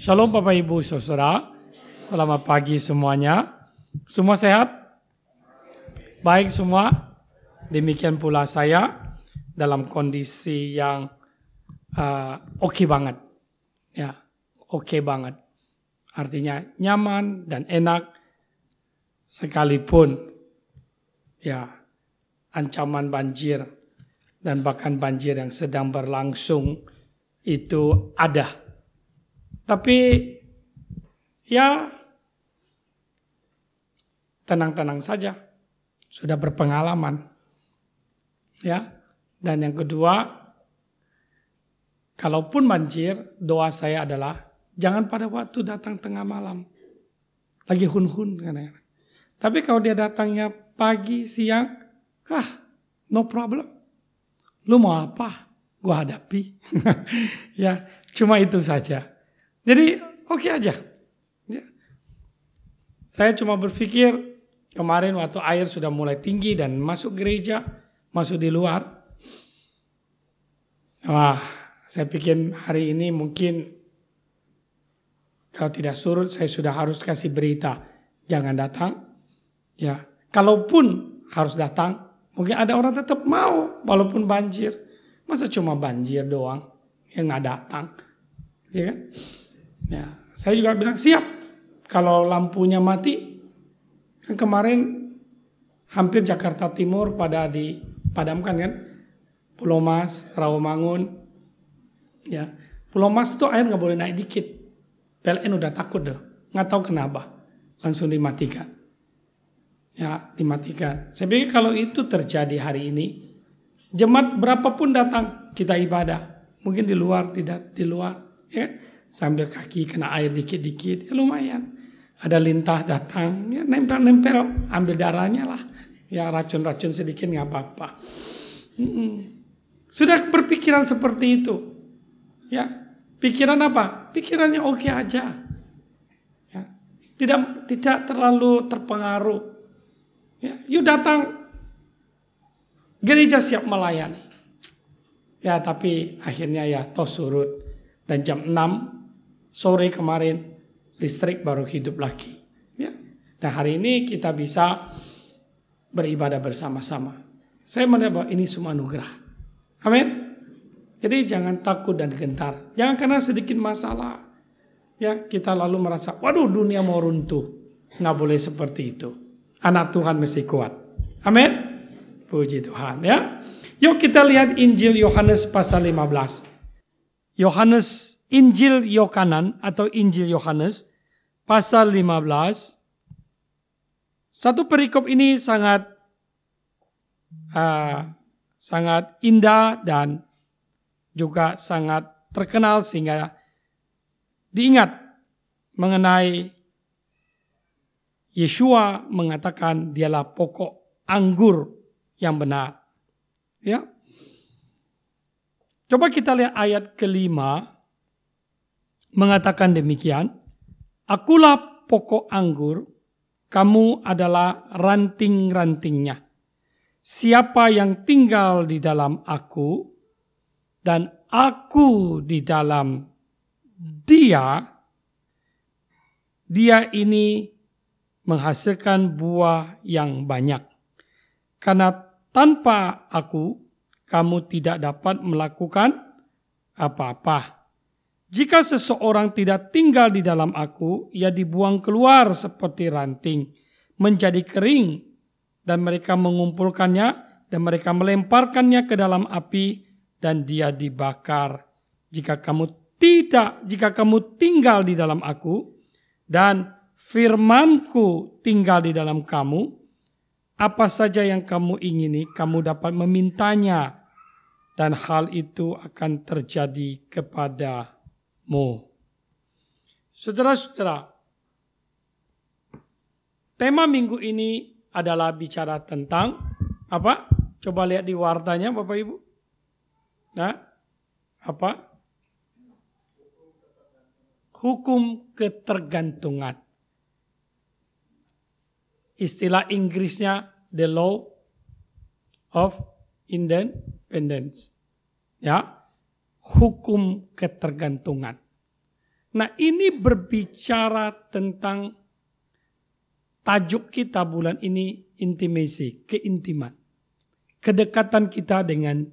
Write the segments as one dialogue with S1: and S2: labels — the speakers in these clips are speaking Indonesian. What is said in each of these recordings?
S1: Shalom Bapak Ibu Saudara. Selamat pagi semuanya. Semua sehat? Baik semua. Demikian pula saya dalam kondisi yang uh, oke okay banget. Ya, oke okay banget. Artinya nyaman dan enak sekalipun ya ancaman banjir dan bahkan banjir yang sedang berlangsung itu ada. Tapi ya tenang-tenang saja. Sudah berpengalaman. Ya. Dan yang kedua, kalaupun banjir, doa saya adalah jangan pada waktu datang tengah malam. Lagi hun-hun Tapi kalau dia datangnya pagi, siang, ah, no problem. Lu mau apa? Gua hadapi. ya, cuma itu saja. Jadi oke okay aja. Ya. Saya cuma berpikir kemarin waktu air sudah mulai tinggi dan masuk gereja, masuk di luar. Wah, saya pikir hari ini mungkin kalau tidak surut saya sudah harus kasih berita jangan datang. Ya, kalaupun harus datang, mungkin ada orang tetap mau walaupun banjir. Masa cuma banjir doang yang nggak datang, ya kan? Ya, saya juga bilang siap. Kalau lampunya mati, kan kemarin hampir Jakarta Timur pada dipadamkan kan, Pulau Mas, Rawamangun, ya. Pulau Mas itu air nggak boleh naik dikit. PLN udah takut deh, nggak tahu kenapa, langsung dimatikan. Ya, dimatikan. Saya pikir kalau itu terjadi hari ini, Jemaat berapapun datang kita ibadah. Mungkin di luar tidak di luar ya sambil kaki kena air dikit-dikit ya lumayan. Ada lintah datang ya nempel-nempel ambil darahnya lah. Ya racun-racun sedikit nggak apa-apa. Hmm. Sudah berpikiran seperti itu. Ya, pikiran apa? Pikirannya oke okay aja. Ya. Tidak tidak terlalu terpengaruh. Ya, yuk datang Gereja siap melayani. Ya tapi akhirnya ya toh surut. Dan jam 6 sore kemarin listrik baru hidup lagi. Ya. Dan hari ini kita bisa beribadah bersama-sama. Saya melihat bahwa ini semua anugerah. Amin. Jadi jangan takut dan gentar. Jangan karena sedikit masalah. Ya kita lalu merasa, waduh dunia mau runtuh. Nggak boleh seperti itu. Anak Tuhan mesti kuat. Amin. Puji Tuhan ya. Yuk kita lihat Injil Yohanes pasal 15. Yohanes Injil Yohanan atau Injil Yohanes pasal 15. Satu perikop ini sangat uh, sangat indah dan juga sangat terkenal sehingga diingat mengenai Yeshua mengatakan dialah pokok anggur yang benar. Ya. Coba kita lihat ayat kelima mengatakan demikian. Akulah pokok anggur, kamu adalah ranting-rantingnya. Siapa yang tinggal di dalam aku dan aku di dalam dia, dia ini menghasilkan buah yang banyak. Karena tanpa aku, kamu tidak dapat melakukan apa-apa. Jika seseorang tidak tinggal di dalam aku, ia dibuang keluar seperti ranting, menjadi kering, dan mereka mengumpulkannya, dan mereka melemparkannya ke dalam api, dan dia dibakar. Jika kamu tidak, jika kamu tinggal di dalam aku, dan firmanku tinggal di dalam kamu, apa saja yang kamu ingini, kamu dapat memintanya, dan hal itu akan terjadi kepadamu. Saudara-saudara, tema minggu ini adalah bicara tentang apa? Coba lihat di wartanya Bapak Ibu. Nah, apa? Hukum ketergantungan. Istilah Inggrisnya the law of independence. Ya, hukum ketergantungan. Nah ini berbicara tentang tajuk kita bulan ini intimasi, keintiman. Kedekatan kita dengan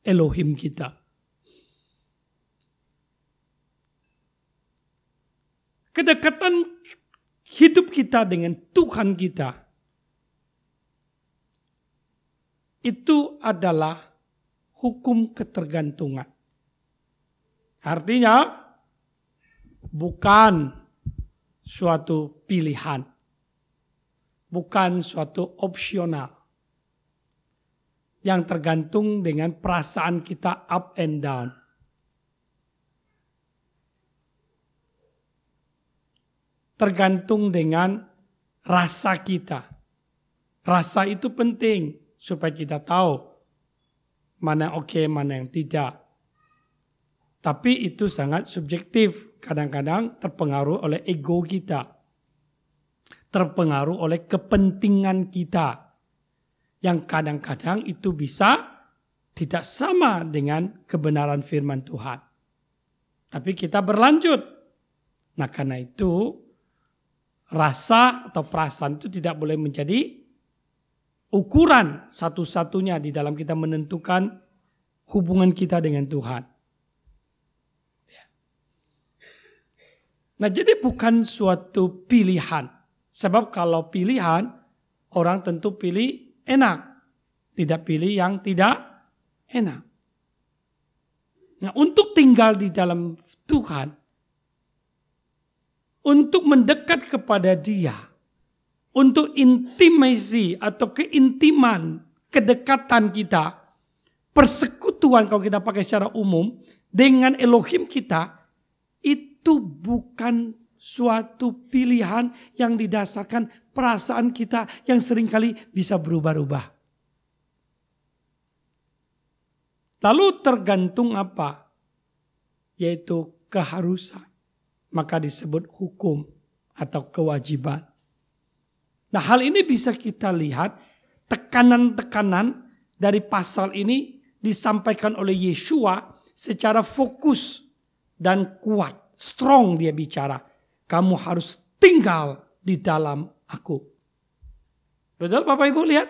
S1: Elohim kita. Kedekatan hidup kita dengan Tuhan kita itu adalah hukum ketergantungan. Artinya bukan suatu pilihan, bukan suatu opsional yang tergantung dengan perasaan kita up and down. Tergantung dengan rasa kita. Rasa itu penting supaya kita tahu mana oke, okay, mana yang tidak. Tapi itu sangat subjektif kadang-kadang terpengaruh oleh ego kita, terpengaruh oleh kepentingan kita, yang kadang-kadang itu bisa tidak sama dengan kebenaran firman Tuhan. Tapi kita berlanjut. Nah karena itu rasa atau perasaan itu tidak boleh menjadi ukuran satu-satunya di dalam kita menentukan hubungan kita dengan Tuhan. Nah jadi bukan suatu pilihan. Sebab kalau pilihan, orang tentu pilih enak. Tidak pilih yang tidak enak. Nah untuk tinggal di dalam Tuhan, untuk mendekat kepada dia, untuk intimasi atau keintiman, kedekatan kita, persekutuan kalau kita pakai secara umum, dengan Elohim kita, itu bukan suatu pilihan yang didasarkan perasaan kita yang sering kali bisa berubah-ubah. Lalu tergantung apa? Yaitu keharusan. Maka disebut hukum atau kewajiban. Nah hal ini bisa kita lihat tekanan-tekanan dari pasal ini disampaikan oleh Yeshua secara fokus dan kuat strong dia bicara. Kamu harus tinggal di dalam aku. Betul Bapak Ibu lihat?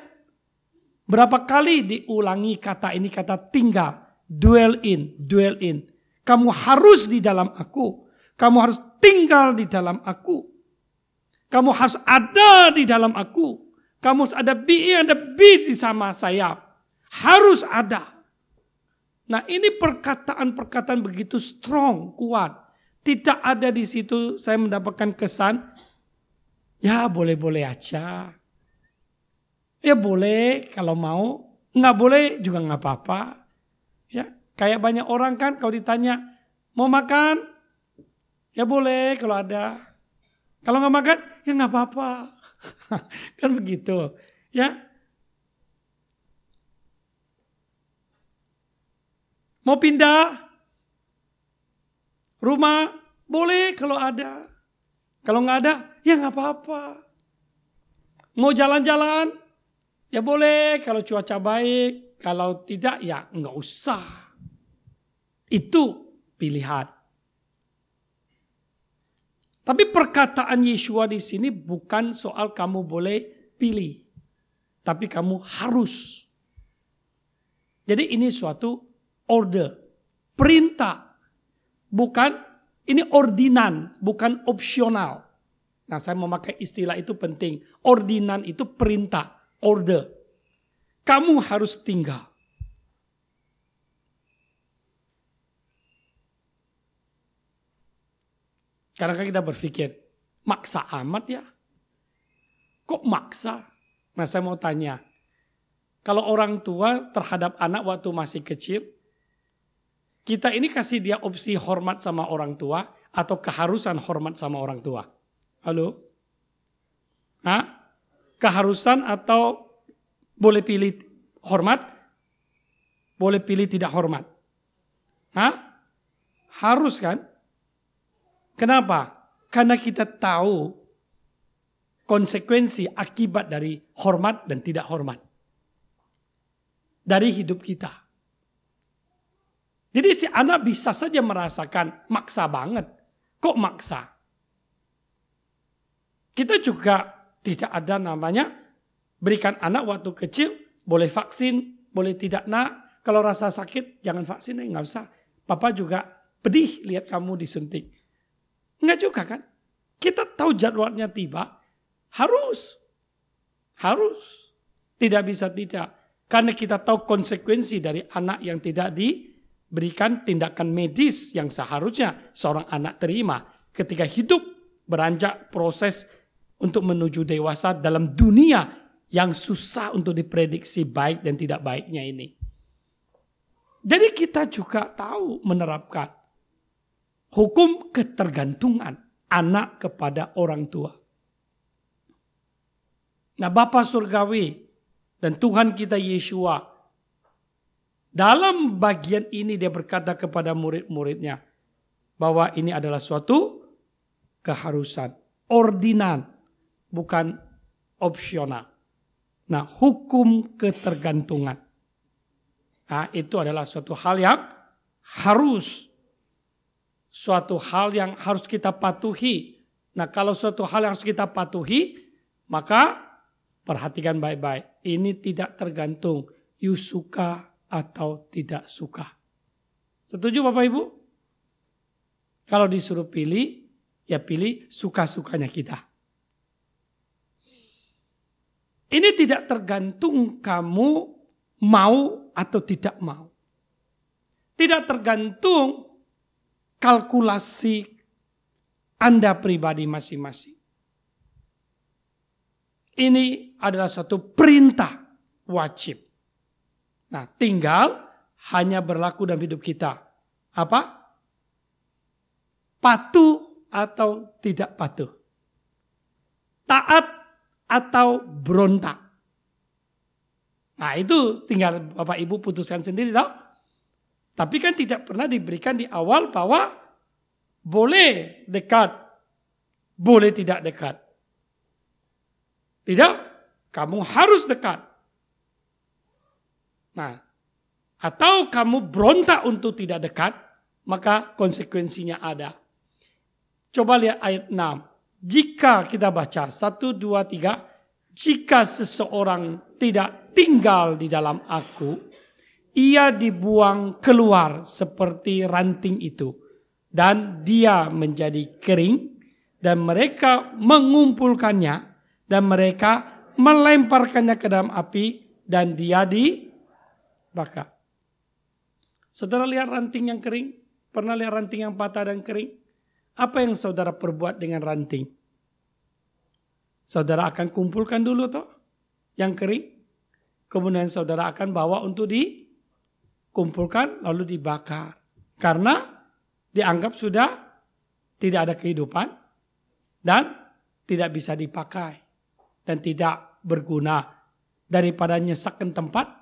S1: Berapa kali diulangi kata ini kata tinggal, dwell in, dwell in. Kamu harus di dalam aku. Kamu harus tinggal di dalam aku. Kamu harus ada di dalam aku. Kamu harus ada be ada be di sama saya. Harus ada. Nah ini perkataan-perkataan begitu strong, kuat. Tidak ada di situ saya mendapatkan kesan, ya boleh-boleh aja. Ya boleh kalau mau, nggak boleh juga nggak apa-apa. Ya kayak banyak orang kan kalau ditanya mau makan, ya boleh kalau ada. Kalau nggak makan, ya nggak apa-apa. kan begitu, ya. Mau pindah, Rumah boleh kalau ada. Kalau nggak ada, ya nggak apa-apa. Mau jalan-jalan, ya boleh kalau cuaca baik. Kalau tidak, ya nggak usah. Itu pilihan. Tapi perkataan Yeshua di sini bukan soal kamu boleh pilih. Tapi kamu harus. Jadi ini suatu order. Perintah bukan ini ordinan, bukan opsional. Nah, saya memakai istilah itu penting. Ordinan itu perintah, order. Kamu harus tinggal. Karena kita berpikir, maksa amat ya? Kok maksa? Nah saya mau tanya, kalau orang tua terhadap anak waktu masih kecil, kita ini kasih dia opsi hormat sama orang tua atau keharusan hormat sama orang tua? Halo? Hah? Keharusan atau boleh pilih hormat? Boleh pilih tidak hormat? Hah? Harus kan? Kenapa? Karena kita tahu konsekuensi akibat dari hormat dan tidak hormat. Dari hidup kita. Jadi si anak bisa saja merasakan maksa banget. Kok maksa? Kita juga tidak ada namanya berikan anak waktu kecil, boleh vaksin, boleh tidak nak. Kalau rasa sakit, jangan vaksin, eh, nggak usah. Papa juga pedih lihat kamu disuntik. Enggak juga kan? Kita tahu jadwalnya tiba, harus. Harus. Tidak bisa tidak. Karena kita tahu konsekuensi dari anak yang tidak diberikan tindakan medis yang seharusnya seorang anak terima ketika hidup beranjak proses untuk menuju dewasa dalam dunia yang susah untuk diprediksi baik dan tidak baiknya ini. Jadi kita juga tahu menerapkan hukum ketergantungan anak kepada orang tua. Nah Bapak Surgawi dan Tuhan kita Yesua dalam bagian ini dia berkata kepada murid-muridnya bahwa ini adalah suatu keharusan, ordinan, bukan opsional. Nah, hukum ketergantungan. Nah, itu adalah suatu hal yang harus suatu hal yang harus kita patuhi. Nah, kalau suatu hal yang harus kita patuhi, maka perhatikan baik-baik. Ini tidak tergantung you suka atau tidak suka. Setuju Bapak Ibu? Kalau disuruh pilih, ya pilih suka-sukanya kita. Ini tidak tergantung kamu mau atau tidak mau. Tidak tergantung kalkulasi Anda pribadi masing-masing. Ini adalah satu perintah wajib. Nah, tinggal hanya berlaku dalam hidup kita. Apa? Patuh atau tidak patuh. Taat atau berontak. Nah itu tinggal Bapak Ibu putuskan sendiri tau. Tapi kan tidak pernah diberikan di awal bahwa boleh dekat, boleh tidak dekat. Tidak, kamu harus dekat. Nah, atau kamu berontak untuk tidak dekat, maka konsekuensinya ada. Coba lihat ayat 6. Jika kita baca satu dua tiga, jika seseorang tidak tinggal di dalam aku, ia dibuang keluar seperti ranting itu, dan dia menjadi kering, dan mereka mengumpulkannya, dan mereka melemparkannya ke dalam api, dan dia dibakar. Saudara lihat ranting yang kering? Pernah lihat ranting yang patah dan kering? Apa yang saudara perbuat dengan ranting? Saudara akan kumpulkan dulu toh yang kering. Kemudian saudara akan bawa untuk dikumpulkan lalu dibakar. Karena dianggap sudah tidak ada kehidupan dan tidak bisa dipakai dan tidak berguna daripada nyesakkan tempat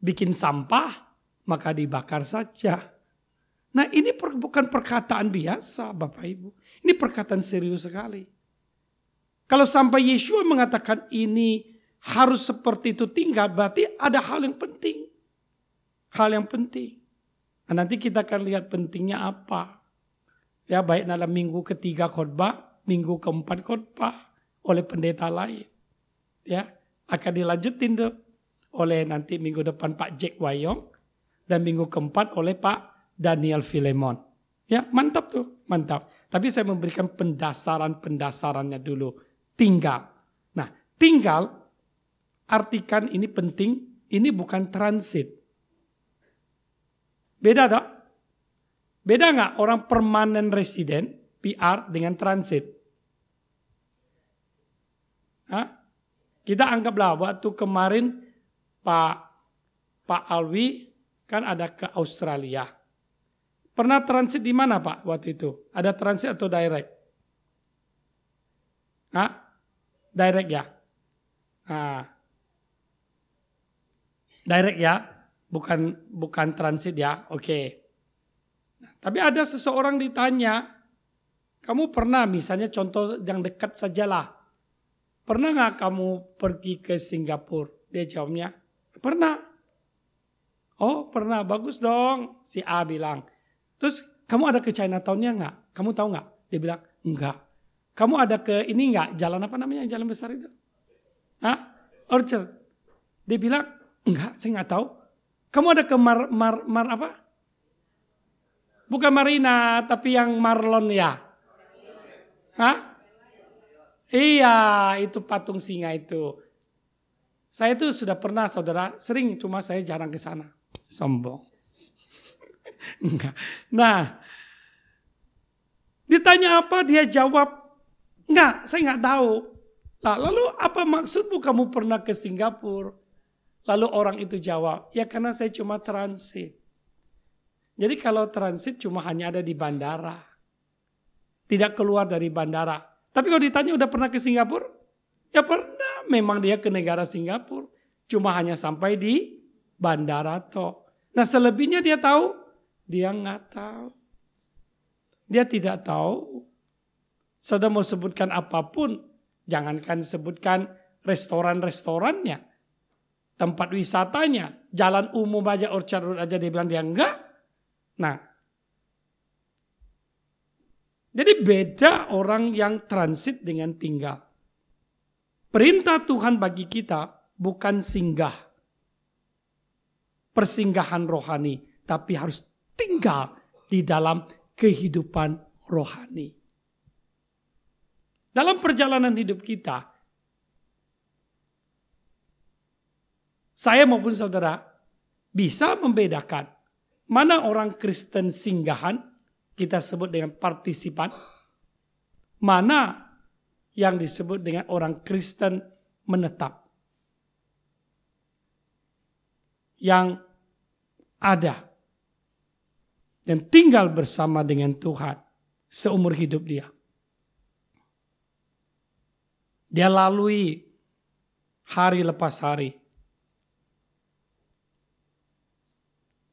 S1: bikin sampah maka dibakar saja. Nah ini bukan perkataan biasa Bapak Ibu. Ini perkataan serius sekali. Kalau sampai Yesua mengatakan ini harus seperti itu tinggal, berarti ada hal yang penting. Hal yang penting. Nah, nanti kita akan lihat pentingnya apa. Ya baik dalam minggu ketiga khotbah, minggu keempat khotbah oleh pendeta lain. Ya akan dilanjutin tuh oleh nanti minggu depan Pak Jack Wayong dan minggu keempat oleh Pak Daniel Filemon. Ya, mantap tuh, mantap. Tapi saya memberikan pendasaran-pendasarannya dulu. Tinggal. Nah, tinggal artikan ini penting, ini bukan transit. Beda tak? Beda nggak orang permanen resident, PR dengan transit? Hah? Kita anggaplah waktu kemarin Pak Pak Alwi kan ada ke Australia. Pernah transit di mana Pak waktu itu? Ada transit atau direct? Hah? Direct ya? Nah. Direct ya? Bukan bukan transit ya? Oke. Okay. Tapi ada seseorang ditanya, kamu pernah misalnya contoh yang dekat sajalah. Pernah nggak kamu pergi ke Singapura? Dia jawabnya, pernah. Oh pernah, bagus dong. Si A bilang, Terus kamu ada ke Chinatown-nya nggak? Kamu tahu nggak? Dia bilang, enggak. Kamu ada ke ini enggak? Jalan apa namanya? Jalan besar itu? Hah? Orchard. Dia bilang, enggak, saya enggak tahu. Kamu ada ke Mar, Mar, Mar apa? Bukan Marina, tapi yang Marlon ya. Hah? Iya, itu patung singa itu. Saya itu sudah pernah saudara, sering cuma saya jarang ke sana. Sombong. Enggak. Nah, ditanya apa dia jawab, enggak, saya enggak tahu. Nah, lalu apa maksudmu kamu pernah ke Singapura? Lalu orang itu jawab, ya karena saya cuma transit. Jadi kalau transit cuma hanya ada di bandara. Tidak keluar dari bandara. Tapi kalau ditanya udah pernah ke Singapura? Ya pernah. Memang dia ke negara Singapura. Cuma hanya sampai di bandara toh. Nah selebihnya dia tahu? Dia nggak tahu. Dia tidak tahu. Saudara mau sebutkan apa pun. Jangankan sebutkan restoran-restorannya. Tempat wisatanya. Jalan umum aja Orchard Road aja dia bilang dia enggak. Nah jadi beda orang yang transit dengan tinggal. Perintah Tuhan bagi kita bukan singgah. Persinggahan rohani. Tapi harus tinggal di dalam kehidupan rohani. Dalam perjalanan hidup kita, saya maupun saudara bisa membedakan mana orang Kristen singgahan kita sebut dengan partisipan. Mana yang disebut dengan orang Kristen menetap. Yang ada dan tinggal bersama dengan Tuhan seumur hidup dia. Dia lalui hari lepas hari.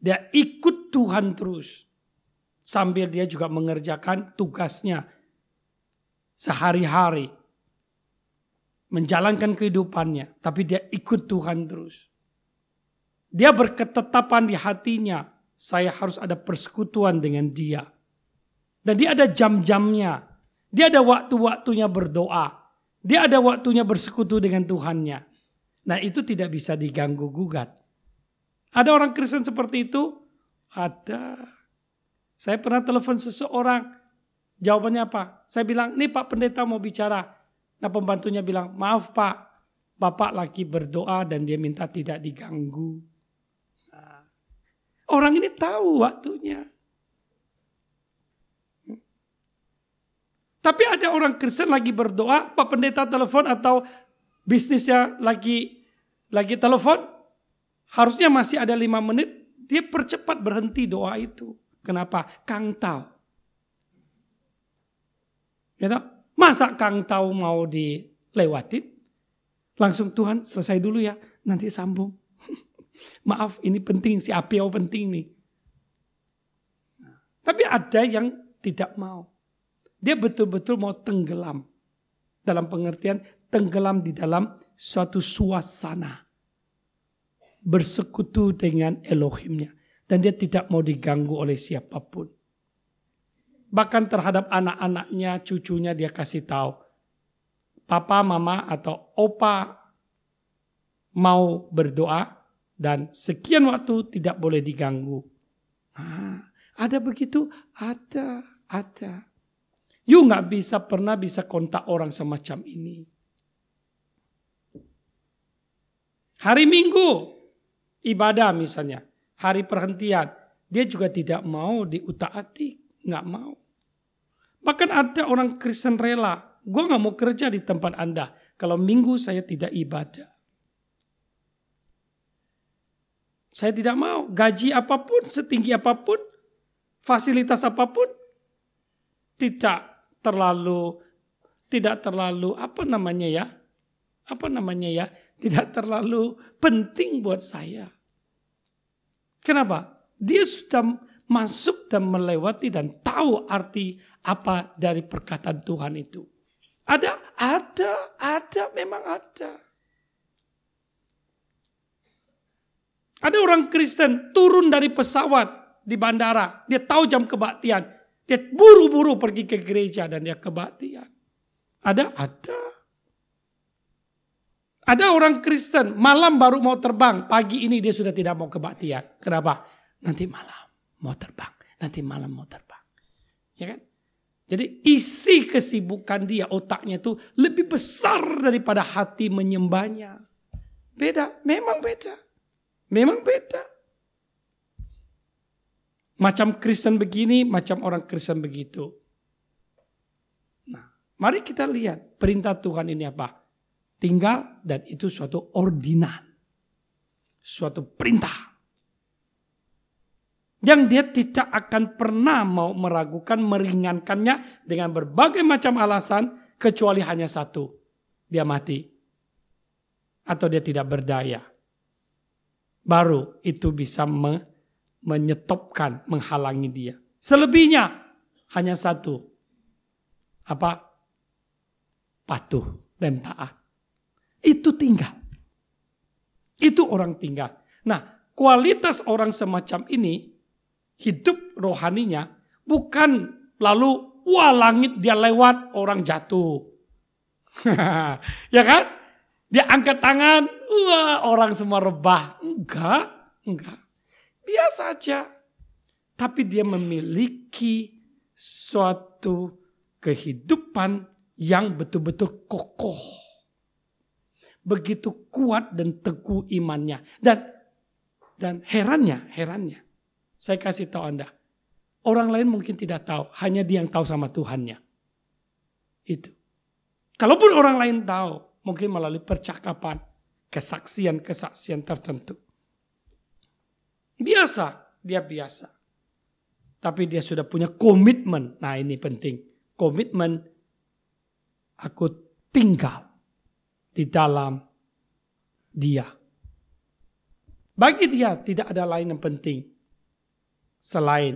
S1: Dia ikut Tuhan terus sambil dia juga mengerjakan tugasnya sehari-hari. Menjalankan kehidupannya, tapi dia ikut Tuhan terus. Dia berketetapan di hatinya, saya harus ada persekutuan dengan dia. Dan dia ada jam-jamnya, dia ada waktu-waktunya berdoa, dia ada waktunya bersekutu dengan Tuhannya. Nah itu tidak bisa diganggu gugat. Ada orang Kristen seperti itu? Ada. Saya pernah telepon seseorang, jawabannya apa? Saya bilang, ini Pak Pendeta mau bicara. Nah pembantunya bilang, maaf Pak, Bapak lagi berdoa dan dia minta tidak diganggu. Nah, orang ini tahu waktunya. Tapi ada orang Kristen lagi berdoa, Pak Pendeta telepon atau bisnisnya lagi lagi telepon, harusnya masih ada lima menit, dia percepat berhenti doa itu. Kenapa? Kang tahu. Ya Masa Kang tahu mau dilewatin? Langsung Tuhan selesai dulu ya, nanti sambung. Maaf ini penting, si Apio penting nih. Tapi ada yang tidak mau. Dia betul-betul mau tenggelam. Dalam pengertian tenggelam di dalam suatu suasana. Bersekutu dengan Elohimnya dan dia tidak mau diganggu oleh siapa pun. Bahkan terhadap anak-anaknya, cucunya dia kasih tahu. Papa, mama atau opa mau berdoa dan sekian waktu tidak boleh diganggu. Nah, ada begitu? Ada, ada. You nggak bisa pernah bisa kontak orang semacam ini. Hari Minggu ibadah misalnya hari perhentian. Dia juga tidak mau diutak-atik, nggak mau. Bahkan ada orang Kristen rela, gue nggak mau kerja di tempat Anda kalau minggu saya tidak ibadah. Saya tidak mau gaji apa pun, setinggi apa pun, fasilitas apa pun, tidak terlalu tidak terlalu apa namanya ya? Apa namanya ya? Tidak terlalu penting buat saya. Kenapa? Dia sudah masuk dan melewati dan tahu arti apa dari perkataan Tuhan itu. Ada, ada, ada, memang ada. Ada orang Kristen turun dari pesawat di bandara. Dia tahu jam kebaktian. Dia buru-buru pergi ke gereja dan dia kebaktian. Ada? Ada. Ada orang Kristen malam baru mau terbang. Pagi ini dia sudah tidak mau kebaktian. Kenapa? Nanti malam mau terbang. Nanti malam mau terbang. Ya kan? Jadi isi kesibukan dia otaknya itu lebih besar daripada hati menyembahnya. Beda, memang beda. Memang beda. Macam Kristen begini, macam orang Kristen begitu. Nah, mari kita lihat perintah Tuhan ini apa. Tinggal dan itu suatu ordinan. Suatu perintah. Yang dia tidak akan pernah mau meragukan, meringankannya dengan berbagai macam alasan, kecuali hanya satu. Dia mati. Atau dia tidak berdaya. Baru itu bisa me menyetopkan, menghalangi dia. Selebihnya hanya satu. Apa? Patuh dan taat. Itu tinggal. Itu orang tinggal. Nah, kualitas orang semacam ini, hidup rohaninya, bukan lalu, wah langit dia lewat, orang jatuh. ya kan? Dia angkat tangan, wah orang semua rebah. Enggak, enggak. Biasa saja. Tapi dia memiliki suatu kehidupan yang betul-betul kokoh. Begitu kuat dan teguh imannya. Dan dan herannya, herannya. Saya kasih tahu Anda. Orang lain mungkin tidak tahu. Hanya dia yang tahu sama Tuhannya. Itu. Kalaupun orang lain tahu. Mungkin melalui percakapan. Kesaksian-kesaksian tertentu. Biasa, dia biasa. Tapi dia sudah punya komitmen. Nah ini penting. Komitmen aku tinggal di dalam dia. Bagi dia tidak ada lain yang penting selain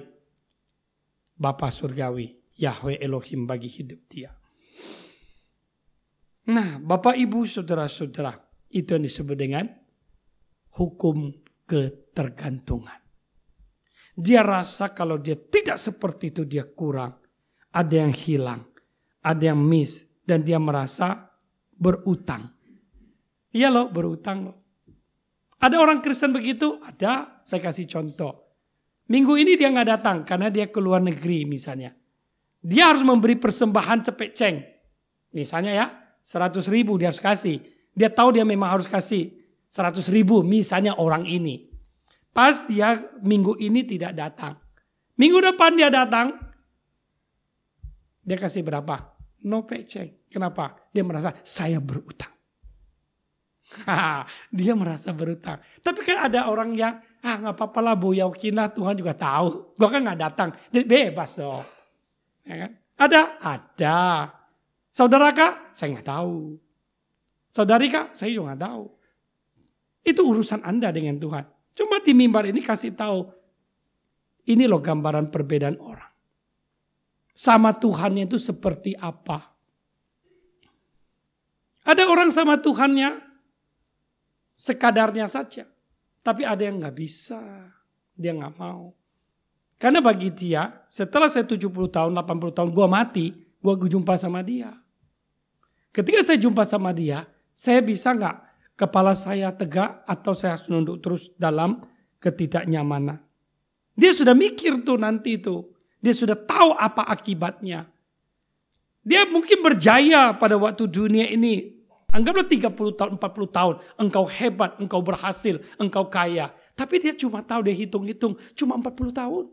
S1: Bapa Surgawi, Yahweh Elohim bagi hidup dia. Nah, Bapak Ibu Saudara-saudara, itu yang disebut dengan hukum ketergantungan. Dia rasa kalau dia tidak seperti itu dia kurang. Ada yang hilang, ada yang miss. Dan dia merasa berutang. Iya loh berutang loh. Ada orang Kristen begitu? Ada. Saya kasih contoh. Minggu ini dia nggak datang karena dia keluar negeri misalnya. Dia harus memberi persembahan cepet ceng. Misalnya ya, 100 ribu dia harus kasih. Dia tahu dia memang harus kasih. 100 ribu misalnya orang ini. Pas dia minggu ini tidak datang. Minggu depan dia datang. Dia kasih berapa? No paycheck. Kenapa? Dia merasa saya berutang. dia merasa berutang. Tapi kan ada orang yang, ah nggak apa-apa lah Bu Yaukina Tuhan juga tahu. Gua kan nggak datang. Jadi bebas dong. Ya kan? Ada? Ada. Saudara kak? Saya nggak tahu. Saudari kak? Saya juga nggak tahu. Itu urusan Anda dengan Tuhan. Cuma di mimbar ini kasih tahu. Ini loh gambaran perbedaan orang. Sama Tuhannya itu seperti apa. Ada orang sama Tuhannya sekadarnya saja. Tapi ada yang nggak bisa. Dia nggak mau. Karena bagi dia, setelah saya 70 tahun, 80 tahun, gue mati, gue jumpa sama dia. Ketika saya jumpa sama dia, saya bisa nggak kepala saya tegak atau saya harus nunduk terus dalam ketidaknyamanan. Dia sudah mikir tuh nanti itu. Dia sudah tahu apa akibatnya. Dia mungkin berjaya pada waktu dunia ini. Anggaplah 30 tahun, 40 tahun. Engkau hebat, engkau berhasil, engkau kaya. Tapi dia cuma tahu, dia hitung-hitung. Cuma 40 tahun.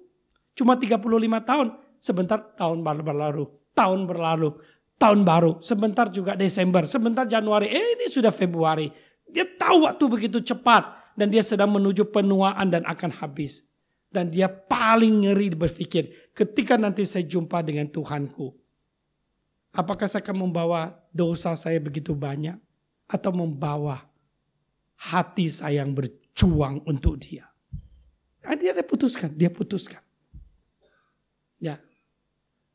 S1: Cuma 35 tahun. Sebentar tahun berlalu. Tahun berlalu. Tahun baru. Sebentar juga Desember. Sebentar Januari. Eh ini sudah Februari. Dia tahu waktu begitu cepat dan dia sedang menuju penuaan dan akan habis. Dan dia paling ngeri berpikir, ketika nanti saya jumpa dengan Tuhanku, apakah saya akan membawa dosa saya begitu banyak atau membawa hati saya yang berjuang untuk dia? Nah, dia, dia putuskan, dia putuskan. Ya.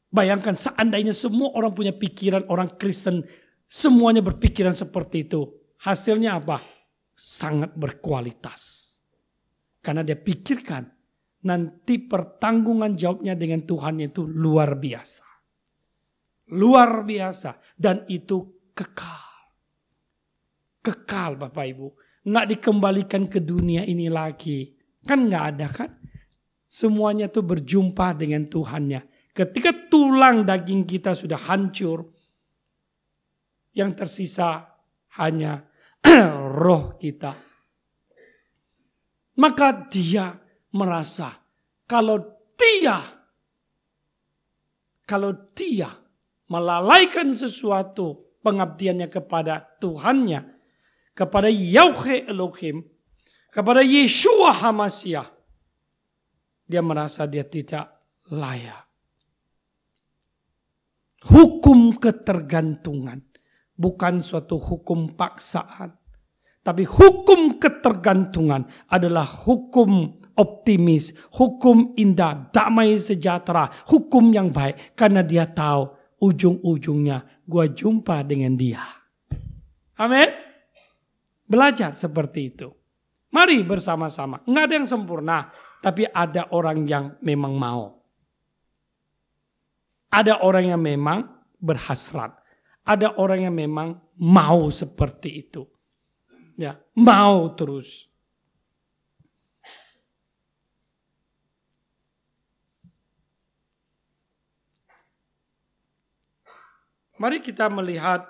S1: Bayangkan seandainya semua orang punya pikiran orang Kristen, semuanya berpikiran seperti itu Hasilnya apa? Sangat berkualitas. Karena dia pikirkan nanti pertanggungan jawabnya dengan Tuhan itu luar biasa. Luar biasa. Dan itu kekal. Kekal Bapak Ibu. Nggak dikembalikan ke dunia ini lagi. Kan nggak ada kan? Semuanya tuh berjumpa dengan Tuhannya. Ketika tulang daging kita sudah hancur, yang tersisa hanya roh kita. Maka dia merasa kalau dia kalau dia melalaikan sesuatu pengabdiannya kepada Tuhannya, kepada Yahweh Elohim, kepada Yeshua Hamasiah, dia merasa dia tidak layak. Hukum ketergantungan bukan suatu hukum paksaan, tapi hukum ketergantungan adalah hukum optimis, hukum indah, damai sejahtera, hukum yang baik. Karena dia tahu ujung-ujungnya gua jumpa dengan dia. Amin. Belajar seperti itu. Mari bersama-sama. Nggak ada yang sempurna, tapi ada orang yang memang mau. Ada orang yang memang berhasrat. Ada orang yang memang mau seperti itu. Ya, mau terus. Mari kita melihat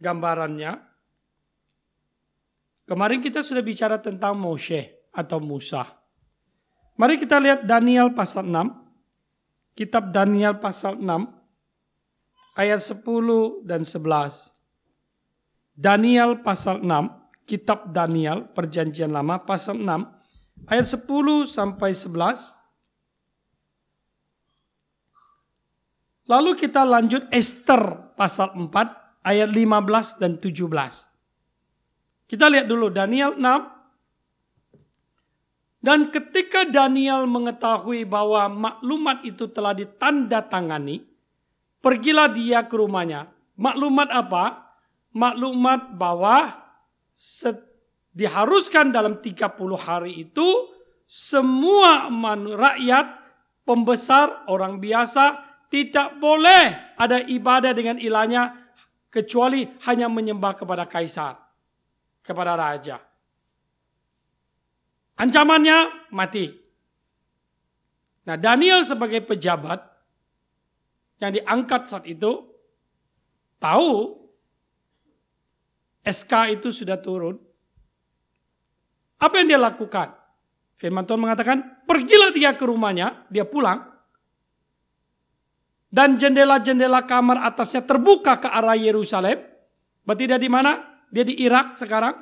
S1: gambarannya. Kemarin kita sudah bicara tentang Moshe atau Musa. Mari kita lihat Daniel pasal 6. Kitab Daniel pasal 6 ayat 10 dan 11. Daniel pasal 6, kitab Daniel perjanjian lama pasal 6 ayat 10 sampai 11 Lalu kita lanjut Esther pasal 4 ayat 15 dan 17. Kita lihat dulu Daniel 6. Dan ketika Daniel mengetahui bahwa maklumat itu telah ditandatangani, pergilah dia ke rumahnya. Maklumat apa? Maklumat bahwa diharuskan dalam 30 hari itu semua rakyat, pembesar, orang biasa, tidak boleh ada ibadah dengan ilahnya kecuali hanya menyembah kepada kaisar, kepada raja. Ancamannya mati. Nah, Daniel sebagai pejabat yang diangkat saat itu tahu SK itu sudah turun. Apa yang dia lakukan? Firman Tuhan mengatakan, pergilah dia ke rumahnya, dia pulang, dan jendela-jendela kamar atasnya terbuka ke arah Yerusalem. Berarti dia di mana? Dia di Irak sekarang.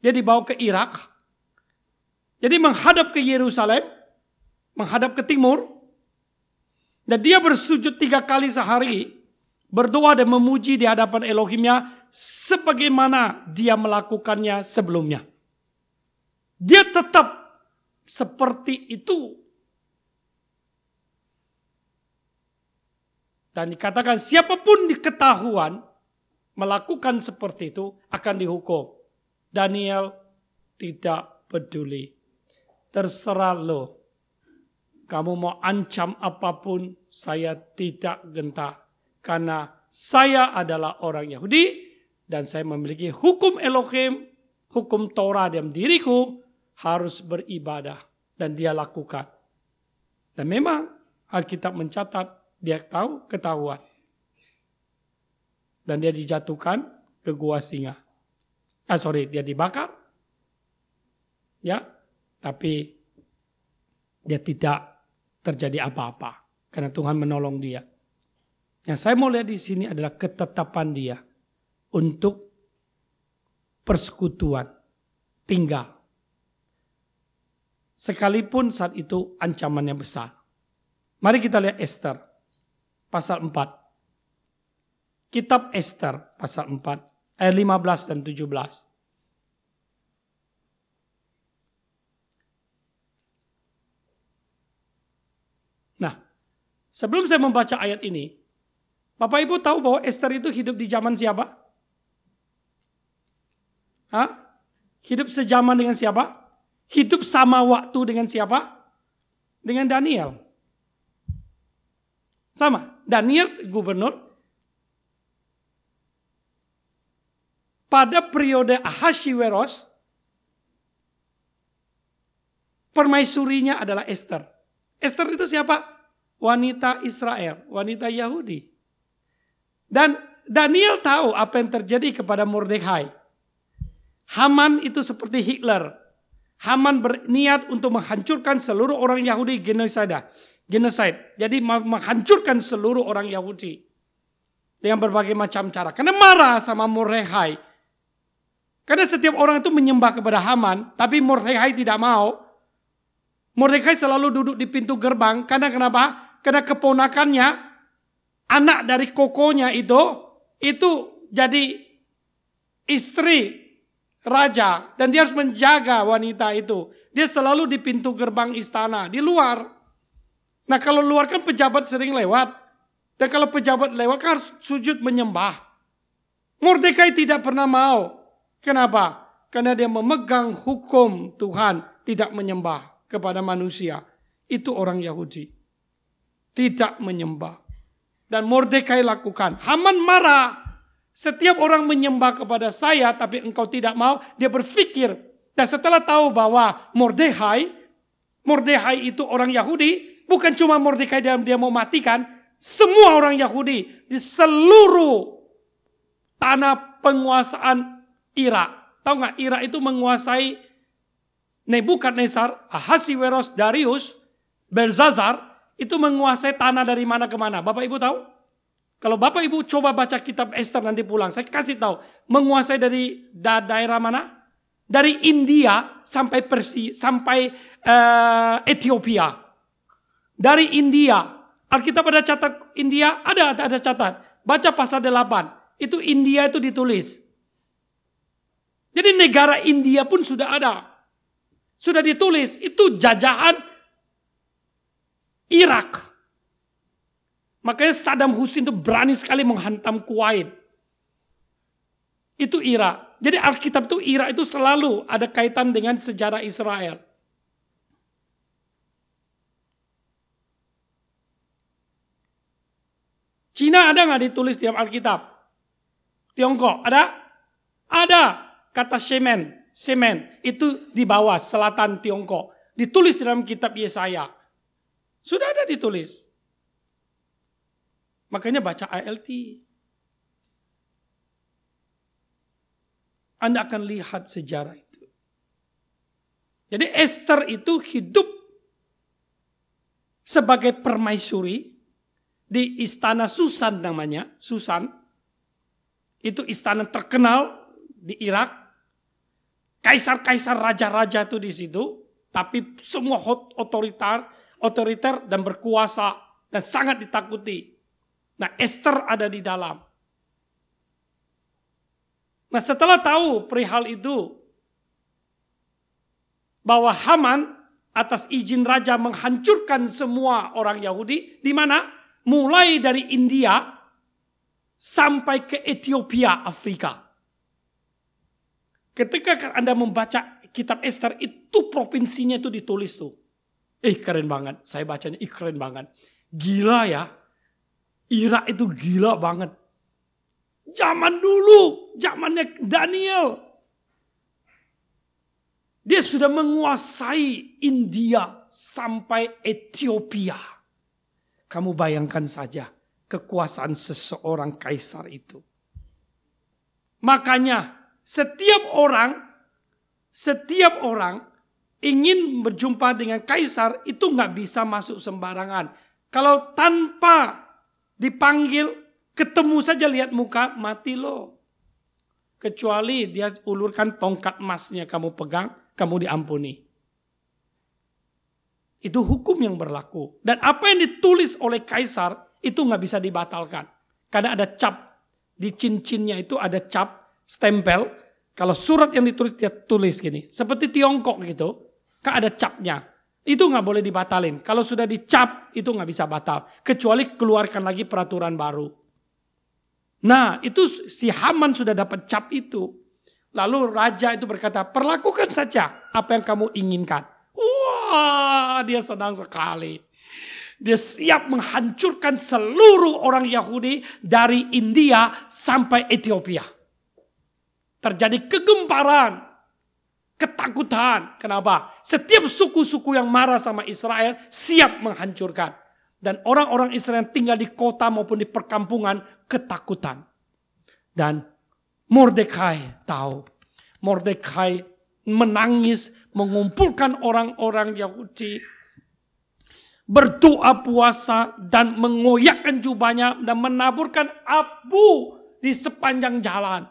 S1: Dia dibawa ke Irak. Jadi menghadap ke Yerusalem, menghadap ke timur. Dan dia bersujud tiga kali sehari, berdoa dan memuji di hadapan Elohimnya sebagaimana dia melakukannya sebelumnya. Dia tetap seperti itu Dan dikatakan siapa pun diketahuan melakukan seperti itu akan dihukum. Daniel tidak peduli. Terserah lo. Kamu mau ancam apa pun, saya tidak gentar. Karena saya adalah orang Yahudi dan saya memiliki hukum Elohim, hukum Torah dalam diriku harus beribadah dan dia lakukan. Dan memang Alkitab mencatat dia tahu ketahuan. Dan dia dijatuhkan ke gua singa. Ah sorry, dia dibakar. Ya, tapi dia tidak terjadi apa-apa karena Tuhan menolong dia. Yang saya mau lihat di sini adalah ketetapan dia untuk persekutuan, tinggal. Sekalipun saat itu ancamannya besar. Mari kita lihat Esther pasal 4. Kitab Esther pasal 4 ayat 15 dan 17. Nah, sebelum saya membaca ayat ini, Bapak Ibu tahu bahwa Esther itu hidup di zaman siapa? Hah? Hidup sejaman dengan siapa? hidup sama waktu dengan siapa? Dengan Daniel. Sama. Daniel gubernur. Pada periode Ahashiweros, permaisurinya adalah Esther. Esther itu siapa? Wanita Israel, wanita Yahudi. Dan Daniel tahu apa yang terjadi kepada Mordekai. Haman itu seperti Hitler. Haman berniat untuk menghancurkan seluruh orang Yahudi genosida. Genocide. Jadi menghancurkan seluruh orang Yahudi. Dengan berbagai macam cara. Karena marah sama Mordekai. Karena setiap orang itu menyembah kepada Haman. Tapi Mordekai tidak mau. Mordekai selalu duduk di pintu gerbang. Karena kenapa? Karena keponakannya. Anak dari kokonya itu. Itu jadi istri raja dan dia harus menjaga wanita itu. Dia selalu di pintu gerbang istana, di luar. Nah kalau luar kan pejabat sering lewat. Dan kalau pejabat lewat kan harus sujud menyembah. Mordekai tidak pernah mau. Kenapa? Karena dia memegang hukum Tuhan tidak menyembah kepada manusia. Itu orang Yahudi. Tidak menyembah. Dan Mordekai lakukan. Haman marah. Setiap orang menyembah kepada saya tapi engkau tidak mau, dia berpikir. Dan setelah tahu bahwa Mordehai, Mordehai itu orang Yahudi, bukan cuma Mordehai yang dia mau matikan, semua orang Yahudi di seluruh tanah penguasaan Irak. Tahu nggak Irak itu menguasai Nebukadnezar, Ahasiweros, Darius, Belzazar, itu menguasai tanah dari mana ke mana. Bapak Ibu tahu? Kalau Bapak Ibu coba baca kitab Esther nanti pulang, saya kasih tahu menguasai dari da daerah mana? Dari India sampai Persia, sampai uh, Ethiopia. Dari India, Alkitab ada catat India, ada ada, ada catat. Baca pasal 8, itu India itu ditulis. Jadi negara India pun sudah ada. Sudah ditulis, itu jajahan Irak. Makanya Saddam Hussein itu berani sekali menghantam Kuwait. Itu Irak. Jadi Alkitab itu Irak itu selalu ada kaitan dengan sejarah Israel. Cina ada nggak ditulis di Alkitab? Tiongkok ada? Ada. Kata semen, semen itu di bawah selatan Tiongkok. Ditulis di dalam kitab Yesaya. Sudah ada ditulis. Makanya baca ALT. Anda akan lihat sejarah itu. Jadi Esther itu hidup sebagai permaisuri di istana Susan namanya, Susan. Itu istana terkenal di Irak. Kaisar-kaisar raja-raja itu di situ, tapi semua otoriter, otoriter dan berkuasa dan sangat ditakuti. Nah Esther ada di dalam. Nah setelah tahu perihal itu, bahwa Haman atas izin raja menghancurkan semua orang Yahudi, di mana? Mulai dari India sampai ke Ethiopia, Afrika. Ketika Anda membaca kitab Esther, itu provinsinya itu ditulis tuh. Eh keren banget, saya bacanya, ih keren banget. Gila ya, Irak itu gila banget. Zaman dulu, zamannya Daniel. Dia sudah menguasai India sampai Ethiopia. Kamu bayangkan saja kekuasaan seseorang kaisar itu. Makanya setiap orang, setiap orang ingin berjumpa dengan kaisar itu nggak bisa masuk sembarangan. Kalau tanpa Dipanggil, ketemu saja lihat muka, mati lo. Kecuali dia ulurkan tongkat emasnya kamu pegang, kamu diampuni. Itu hukum yang berlaku. Dan apa yang ditulis oleh kaisar itu nggak bisa dibatalkan. Karena ada cap. Di cincinnya itu ada cap, stempel. Kalau surat yang ditulis dia tulis gini. Seperti Tiongkok gitu. Kan ada capnya. Itu nggak boleh dibatalin. Kalau sudah dicap, itu nggak bisa batal. Kecuali keluarkan lagi peraturan baru. Nah, itu si Haman sudah dapat cap itu. Lalu raja itu berkata, perlakukan saja apa yang kamu inginkan. Wah, dia senang sekali. Dia siap menghancurkan seluruh orang Yahudi dari India sampai Ethiopia. Terjadi kegemparan, ketakutan. Kenapa? Setiap suku-suku yang marah sama Israel siap menghancurkan. Dan orang-orang Israel yang tinggal di kota maupun di perkampungan ketakutan. Dan Mordekai tahu. Mordekai menangis, mengumpulkan orang-orang Yahudi. Berdoa puasa dan mengoyakkan jubahnya dan menaburkan abu di sepanjang jalan.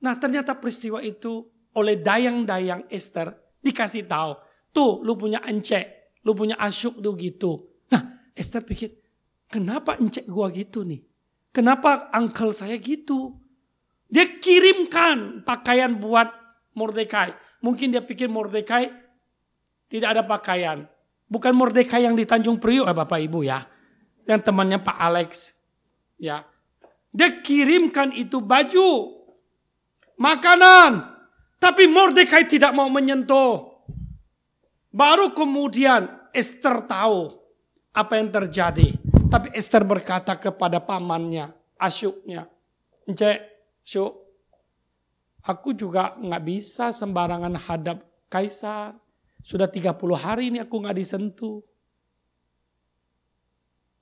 S1: Nah ternyata peristiwa itu oleh dayang-dayang Esther dikasih tahu. Tuh lu punya encek, lu punya asyuk tuh gitu. Nah Esther pikir, kenapa encek gua gitu nih? Kenapa uncle saya gitu? Dia kirimkan pakaian buat Mordekai. Mungkin dia pikir Mordekai tidak ada pakaian. Bukan Mordekai yang di Tanjung Priok ya Bapak Ibu ya. Yang temannya Pak Alex. Ya. Dia kirimkan itu baju. Makanan. Tapi Mordekai tidak mau menyentuh. Baru kemudian Esther tahu apa yang terjadi. Tapi Esther berkata kepada pamannya, Asyuknya. Cek, Syuk, aku juga nggak bisa sembarangan hadap kaisar. Sudah 30 hari ini aku nggak disentuh.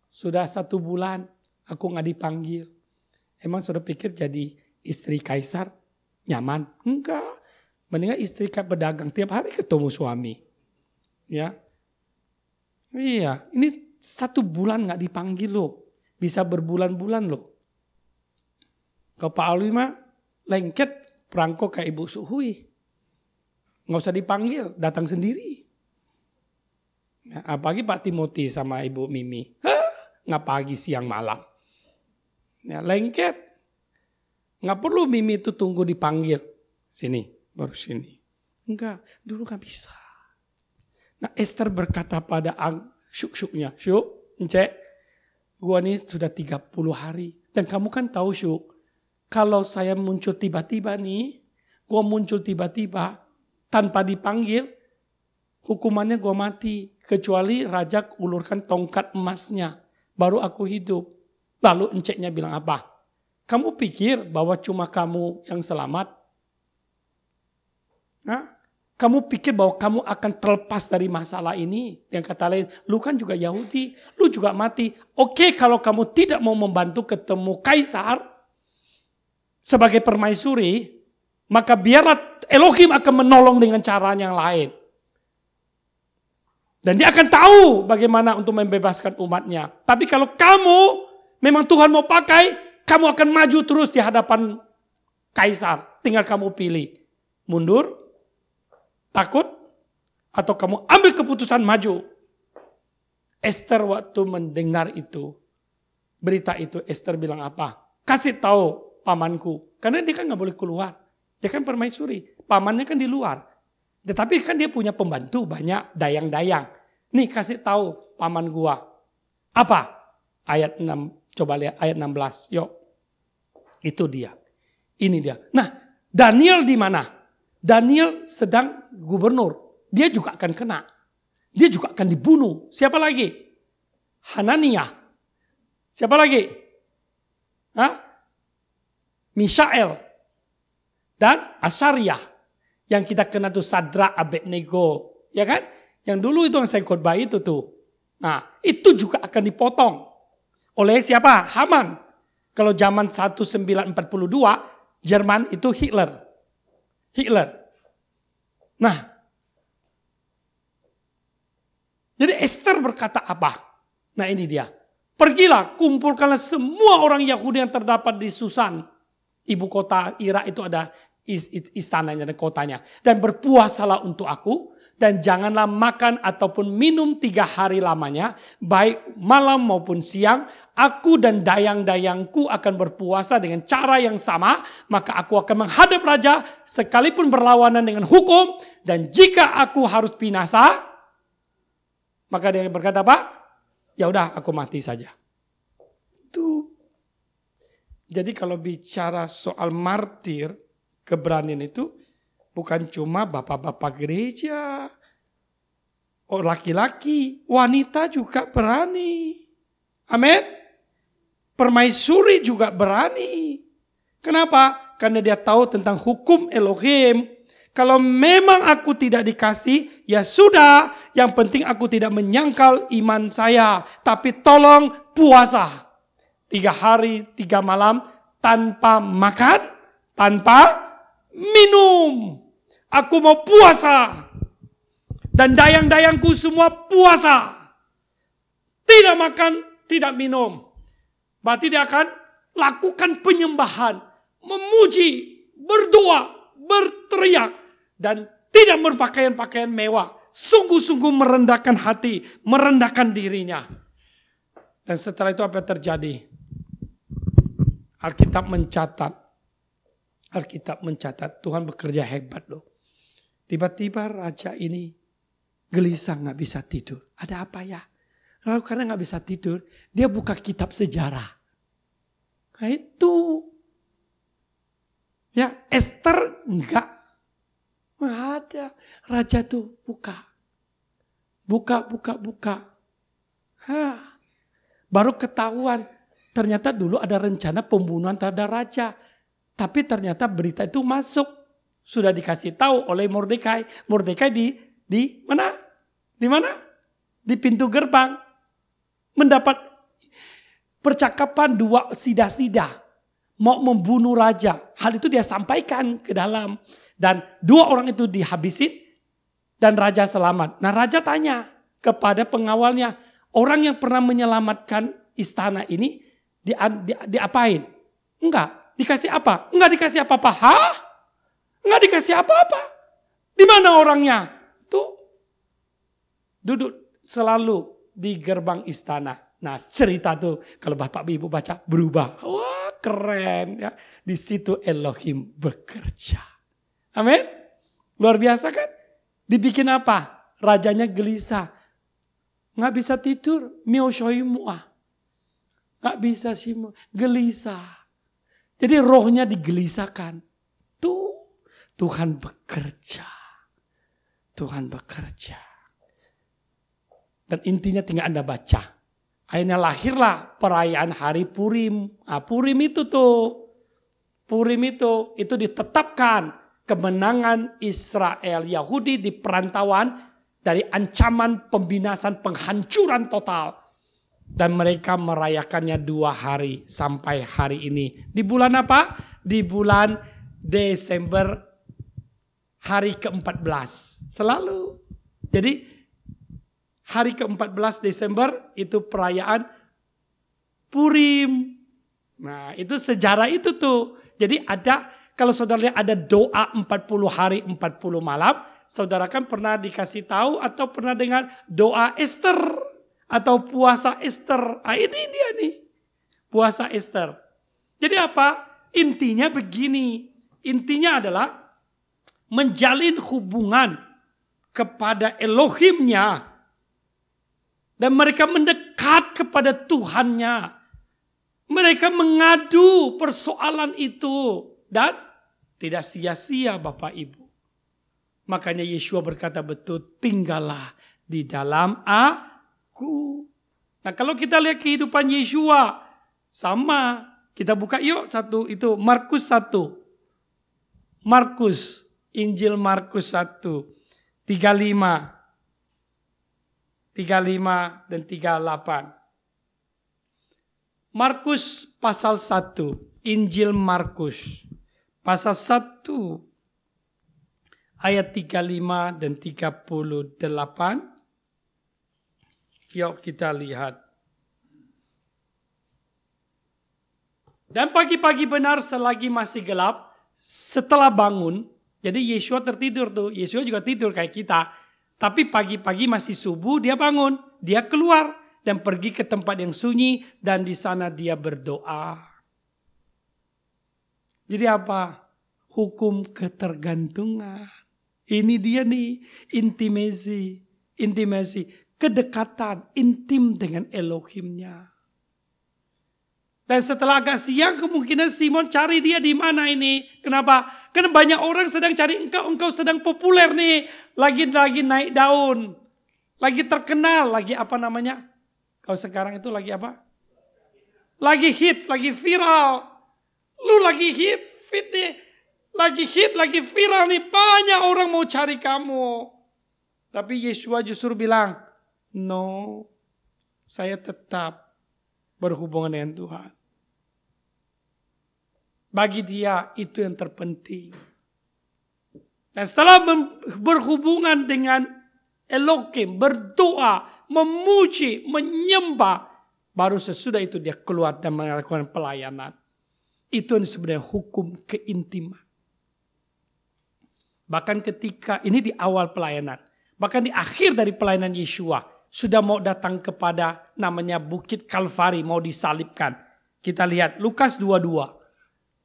S1: Sudah satu bulan aku nggak dipanggil. Emang sudah pikir jadi istri kaisar nyaman? Enggak. Mendingan istri kan pedagang tiap hari ketemu suami. Ya. Iya, ini satu bulan nggak dipanggil loh. Bisa berbulan-bulan loh. Kau Pak Alwi mah lengket perangkok kayak Ibu Suhui. Nggak usah dipanggil, datang sendiri. Ya, apalagi Pak Timothy sama Ibu Mimi. Nggak pagi, siang, malam. Ya, lengket. Nggak perlu Mimi itu tunggu dipanggil. Sini, baru sini. Enggak, dulu nggak bisa. Nah Esther berkata pada Ang, syuk-syuknya, syuk, encek, gua ini sudah 30 hari. Dan kamu kan tahu syuk, kalau saya muncul tiba-tiba nih, gua muncul tiba-tiba tanpa dipanggil, hukumannya gua mati. Kecuali raja ulurkan tongkat emasnya, baru aku hidup. Lalu enceknya bilang apa? Kamu pikir bahwa cuma kamu yang selamat? Nah, kamu pikir bahwa kamu akan terlepas dari masalah ini? Yang kata lain, lu kan juga Yahudi, lu juga mati. Oke, kalau kamu tidak mau membantu ketemu kaisar sebagai permaisuri, maka biarlah Elohim akan menolong dengan cara yang lain. Dan dia akan tahu bagaimana untuk membebaskan umatnya. Tapi kalau kamu memang Tuhan mau pakai, kamu akan maju terus di hadapan kaisar. Tinggal kamu pilih. Mundur Takut? Atau kamu ambil keputusan maju? Esther waktu mendengar itu, berita itu, Esther bilang apa? Kasih tahu pamanku. Karena dia kan nggak boleh keluar. Dia kan permaisuri. Pamannya kan di luar. Tetapi kan dia punya pembantu banyak dayang-dayang. Nih kasih tahu paman gua. Apa? Ayat 6. Coba lihat ayat 16. Yuk. Itu dia. Ini dia. Nah, Daniel di mana? Daniel sedang gubernur. Dia juga akan kena. Dia juga akan dibunuh. Siapa lagi? Hanania. Siapa lagi? Hah? Mishael. Dan Asaria. Yang kita kenal tuh Sadra Abednego. Ya kan? Yang dulu itu yang saya khotbah itu tuh. Nah, itu juga akan dipotong. Oleh siapa? Haman. Kalau zaman 1942, Jerman itu Hitler. Hitler. Nah, jadi Esther berkata apa? Nah ini dia. Pergilah, kumpulkanlah semua orang Yahudi yang terdapat di Susan. Ibu kota Irak itu ada istananya dan kotanya. Dan berpuasalah untuk aku. Dan janganlah makan ataupun minum tiga hari lamanya. Baik malam maupun siang aku dan dayang-dayangku akan berpuasa dengan cara yang sama, maka aku akan menghadap raja sekalipun berlawanan dengan hukum dan jika aku harus binasa, maka dia berkata apa? Ya udah aku mati saja. Itu. Jadi kalau bicara soal martir, Keberanian itu bukan cuma bapak-bapak gereja, oh laki-laki, wanita juga berani. Amin. Permaisuri juga berani. Kenapa? Karena dia tahu tentang hukum Elohim. Kalau memang aku tidak dikasih, ya sudah. Yang penting aku tidak menyangkal iman saya. Tapi tolong puasa. Tiga hari, tiga malam, tanpa makan, tanpa minum. Aku mau puasa. Dan dayang-dayangku semua puasa. Tidak makan, tidak minum. Berarti dia akan lakukan penyembahan. Memuji, berdoa, berteriak. Dan tidak berpakaian-pakaian mewah. Sungguh-sungguh merendahkan hati, merendahkan dirinya. Dan setelah itu apa yang terjadi? Alkitab mencatat Alkitab mencatat Tuhan bekerja hebat loh. Tiba-tiba raja ini gelisah nggak bisa tidur. Ada apa ya? Lalu karena nggak bisa tidur, dia buka kitab sejarah. Nah itu. Ya Esther enggak. Nggak ada. Raja tuh buka. Buka, buka, buka. Hah. Baru ketahuan. Ternyata dulu ada rencana pembunuhan terhadap raja. Tapi ternyata berita itu masuk. Sudah dikasih tahu oleh Mordekai. Mordekai di di mana? Di mana? Di pintu gerbang. Mendapat percakapan dua sida-sida. Mau membunuh raja. Hal itu dia sampaikan ke dalam. Dan dua orang itu dihabisin. Dan raja selamat. Nah raja tanya kepada pengawalnya. Orang yang pernah menyelamatkan istana ini di, di, diapain? Enggak, Dikasih apa? Enggak dikasih apa-apa. Hah? Enggak dikasih apa-apa. Di mana orangnya? Tuh. Duduk selalu di gerbang istana. Nah cerita tuh kalau bapak ibu baca berubah. Wah keren ya. Di situ Elohim bekerja. Amin. Luar biasa kan? Dibikin apa? Rajanya gelisah. Nggak bisa tidur. Mioshoimuah. Nggak bisa sih. Gelisah. Jadi rohnya digelisahkan. Tuh Tuhan bekerja. Tuhan bekerja. Dan intinya tinggal Anda baca. Akhirnya lahirlah perayaan hari Purim. Nah, Purim itu tuh. Purim itu, itu ditetapkan kemenangan Israel Yahudi di perantauan dari ancaman pembinasan penghancuran total dan mereka merayakannya dua hari sampai hari ini. Di bulan apa? Di bulan Desember hari ke-14. Selalu. Jadi hari ke-14 Desember itu perayaan Purim. Nah, itu sejarah itu tuh. Jadi ada kalau saudara lihat ada doa 40 hari 40 malam, saudara kan pernah dikasih tahu atau pernah dengar doa Esther atau puasa Esther. Ah, ini dia nih. Puasa Esther. Jadi apa? Intinya begini. Intinya adalah menjalin hubungan kepada Elohimnya. Dan mereka mendekat kepada Tuhannya. Mereka mengadu persoalan itu. Dan tidak sia-sia Bapak Ibu. Makanya Yeshua berkata betul, tinggallah di dalam A aku. Nah kalau kita lihat kehidupan Yeshua, sama. Kita buka yuk satu itu Markus 1. Markus, Injil Markus 1. 35. 35 dan 38. Markus pasal 1. Injil Markus. Pasal 1 ayat 35 dan 38 Yuk kita lihat. Dan pagi-pagi benar selagi masih gelap, setelah bangun, jadi Yesua tertidur tuh, Yesua juga tidur kayak kita. Tapi pagi-pagi masih subuh dia bangun, dia keluar dan pergi ke tempat yang sunyi dan di sana dia berdoa. Jadi apa? Hukum ketergantungan. Ini dia nih, intimasi. Intimasi kedekatan intim dengan Elohimnya. Dan setelah agak siang kemungkinan Simon cari dia di mana ini. Kenapa? Karena banyak orang sedang cari engkau, engkau sedang populer nih. Lagi-lagi naik daun. Lagi terkenal, lagi apa namanya? Kau sekarang itu lagi apa? Lagi hit, lagi viral. Lu lagi hit, fit nih. Lagi hit, lagi viral nih. Banyak orang mau cari kamu. Tapi Yesua justru bilang, no, saya tetap berhubungan dengan Tuhan. Bagi dia itu yang terpenting. Dan setelah berhubungan dengan Elohim, berdoa, memuji, menyembah, baru sesudah itu dia keluar dan melakukan pelayanan. Itu yang sebenarnya hukum keintiman. Bahkan ketika ini di awal pelayanan, bahkan di akhir dari pelayanan Yeshua, sudah mau datang kepada namanya Bukit Kalvari, mau disalibkan. Kita lihat Lukas 22.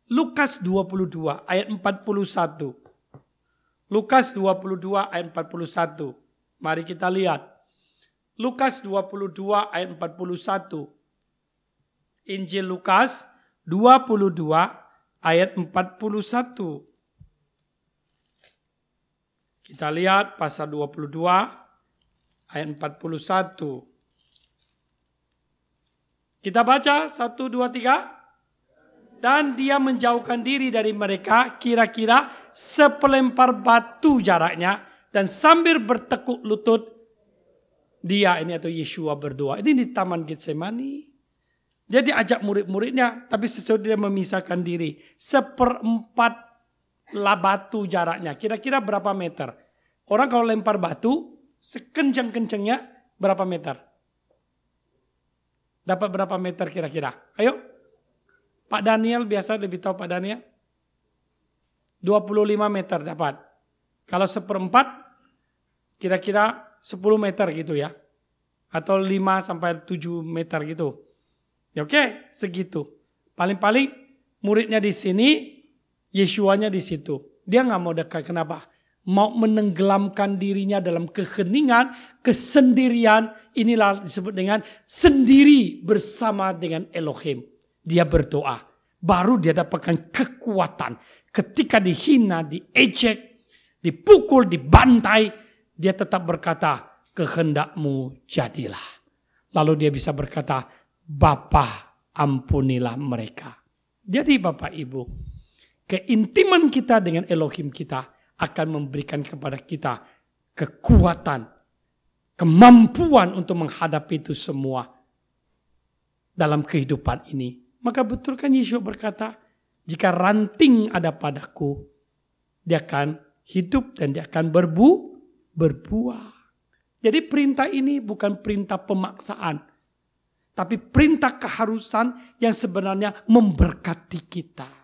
S1: Lukas 22 ayat 41. Lukas 22 ayat 41. Mari kita lihat. Lukas 22 ayat 41. Injil Lukas 22 ayat 41. Kita lihat pasal 22 ayat 41. Kita baca 1, 2, 3 dan dia menjauhkan diri dari mereka kira-kira sepelempar batu jaraknya dan sambil bertekuk lutut dia ini atau Yeshua berdoa. Ini di Taman Getsemani. Dia diajak murid-muridnya tapi sesudah dia memisahkan diri seperempat lah batu jaraknya. Kira-kira berapa meter? Orang kalau lempar batu sekencang-kencangnya berapa meter? Dapat berapa meter kira-kira? Ayo Pak Daniel biasa lebih tahu Pak Daniel. 25 meter dapat. Kalau seperempat kira-kira 10 meter gitu ya. Atau 5 sampai 7 meter gitu. Ya oke, segitu. Paling-paling muridnya di sini, Yeshuanya di situ. Dia nggak mau dekat. Kenapa? Mau menenggelamkan dirinya dalam keheningan, kesendirian. Inilah disebut dengan sendiri bersama dengan Elohim dia berdoa. Baru dia dapatkan kekuatan. Ketika dihina, diejek, dipukul, dibantai, dia tetap berkata, kehendakmu jadilah. Lalu dia bisa berkata, Bapa ampunilah mereka. Jadi Bapak Ibu, keintiman kita dengan Elohim kita akan memberikan kepada kita kekuatan, kemampuan untuk menghadapi itu semua dalam kehidupan ini. Maka betulkan Yesus berkata, jika ranting ada padaku, dia akan hidup dan dia akan berbu, berbuah. Jadi perintah ini bukan perintah pemaksaan. Tapi perintah keharusan yang sebenarnya memberkati kita.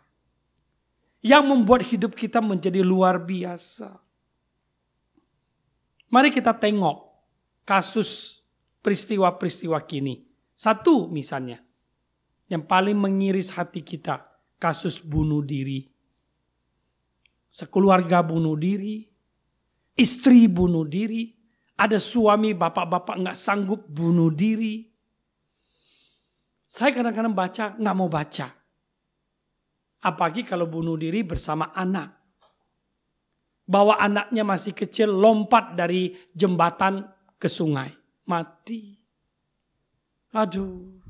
S1: Yang membuat hidup kita menjadi luar biasa. Mari kita tengok kasus peristiwa-peristiwa kini. Satu misalnya yang paling mengiris hati kita, kasus bunuh diri. Sekeluarga bunuh diri, istri bunuh diri, ada suami bapak-bapak nggak sanggup bunuh diri. Saya kadang-kadang baca nggak mau baca. Apalagi kalau bunuh diri bersama anak. Bahwa anaknya masih kecil lompat dari jembatan ke sungai. Mati. Aduh.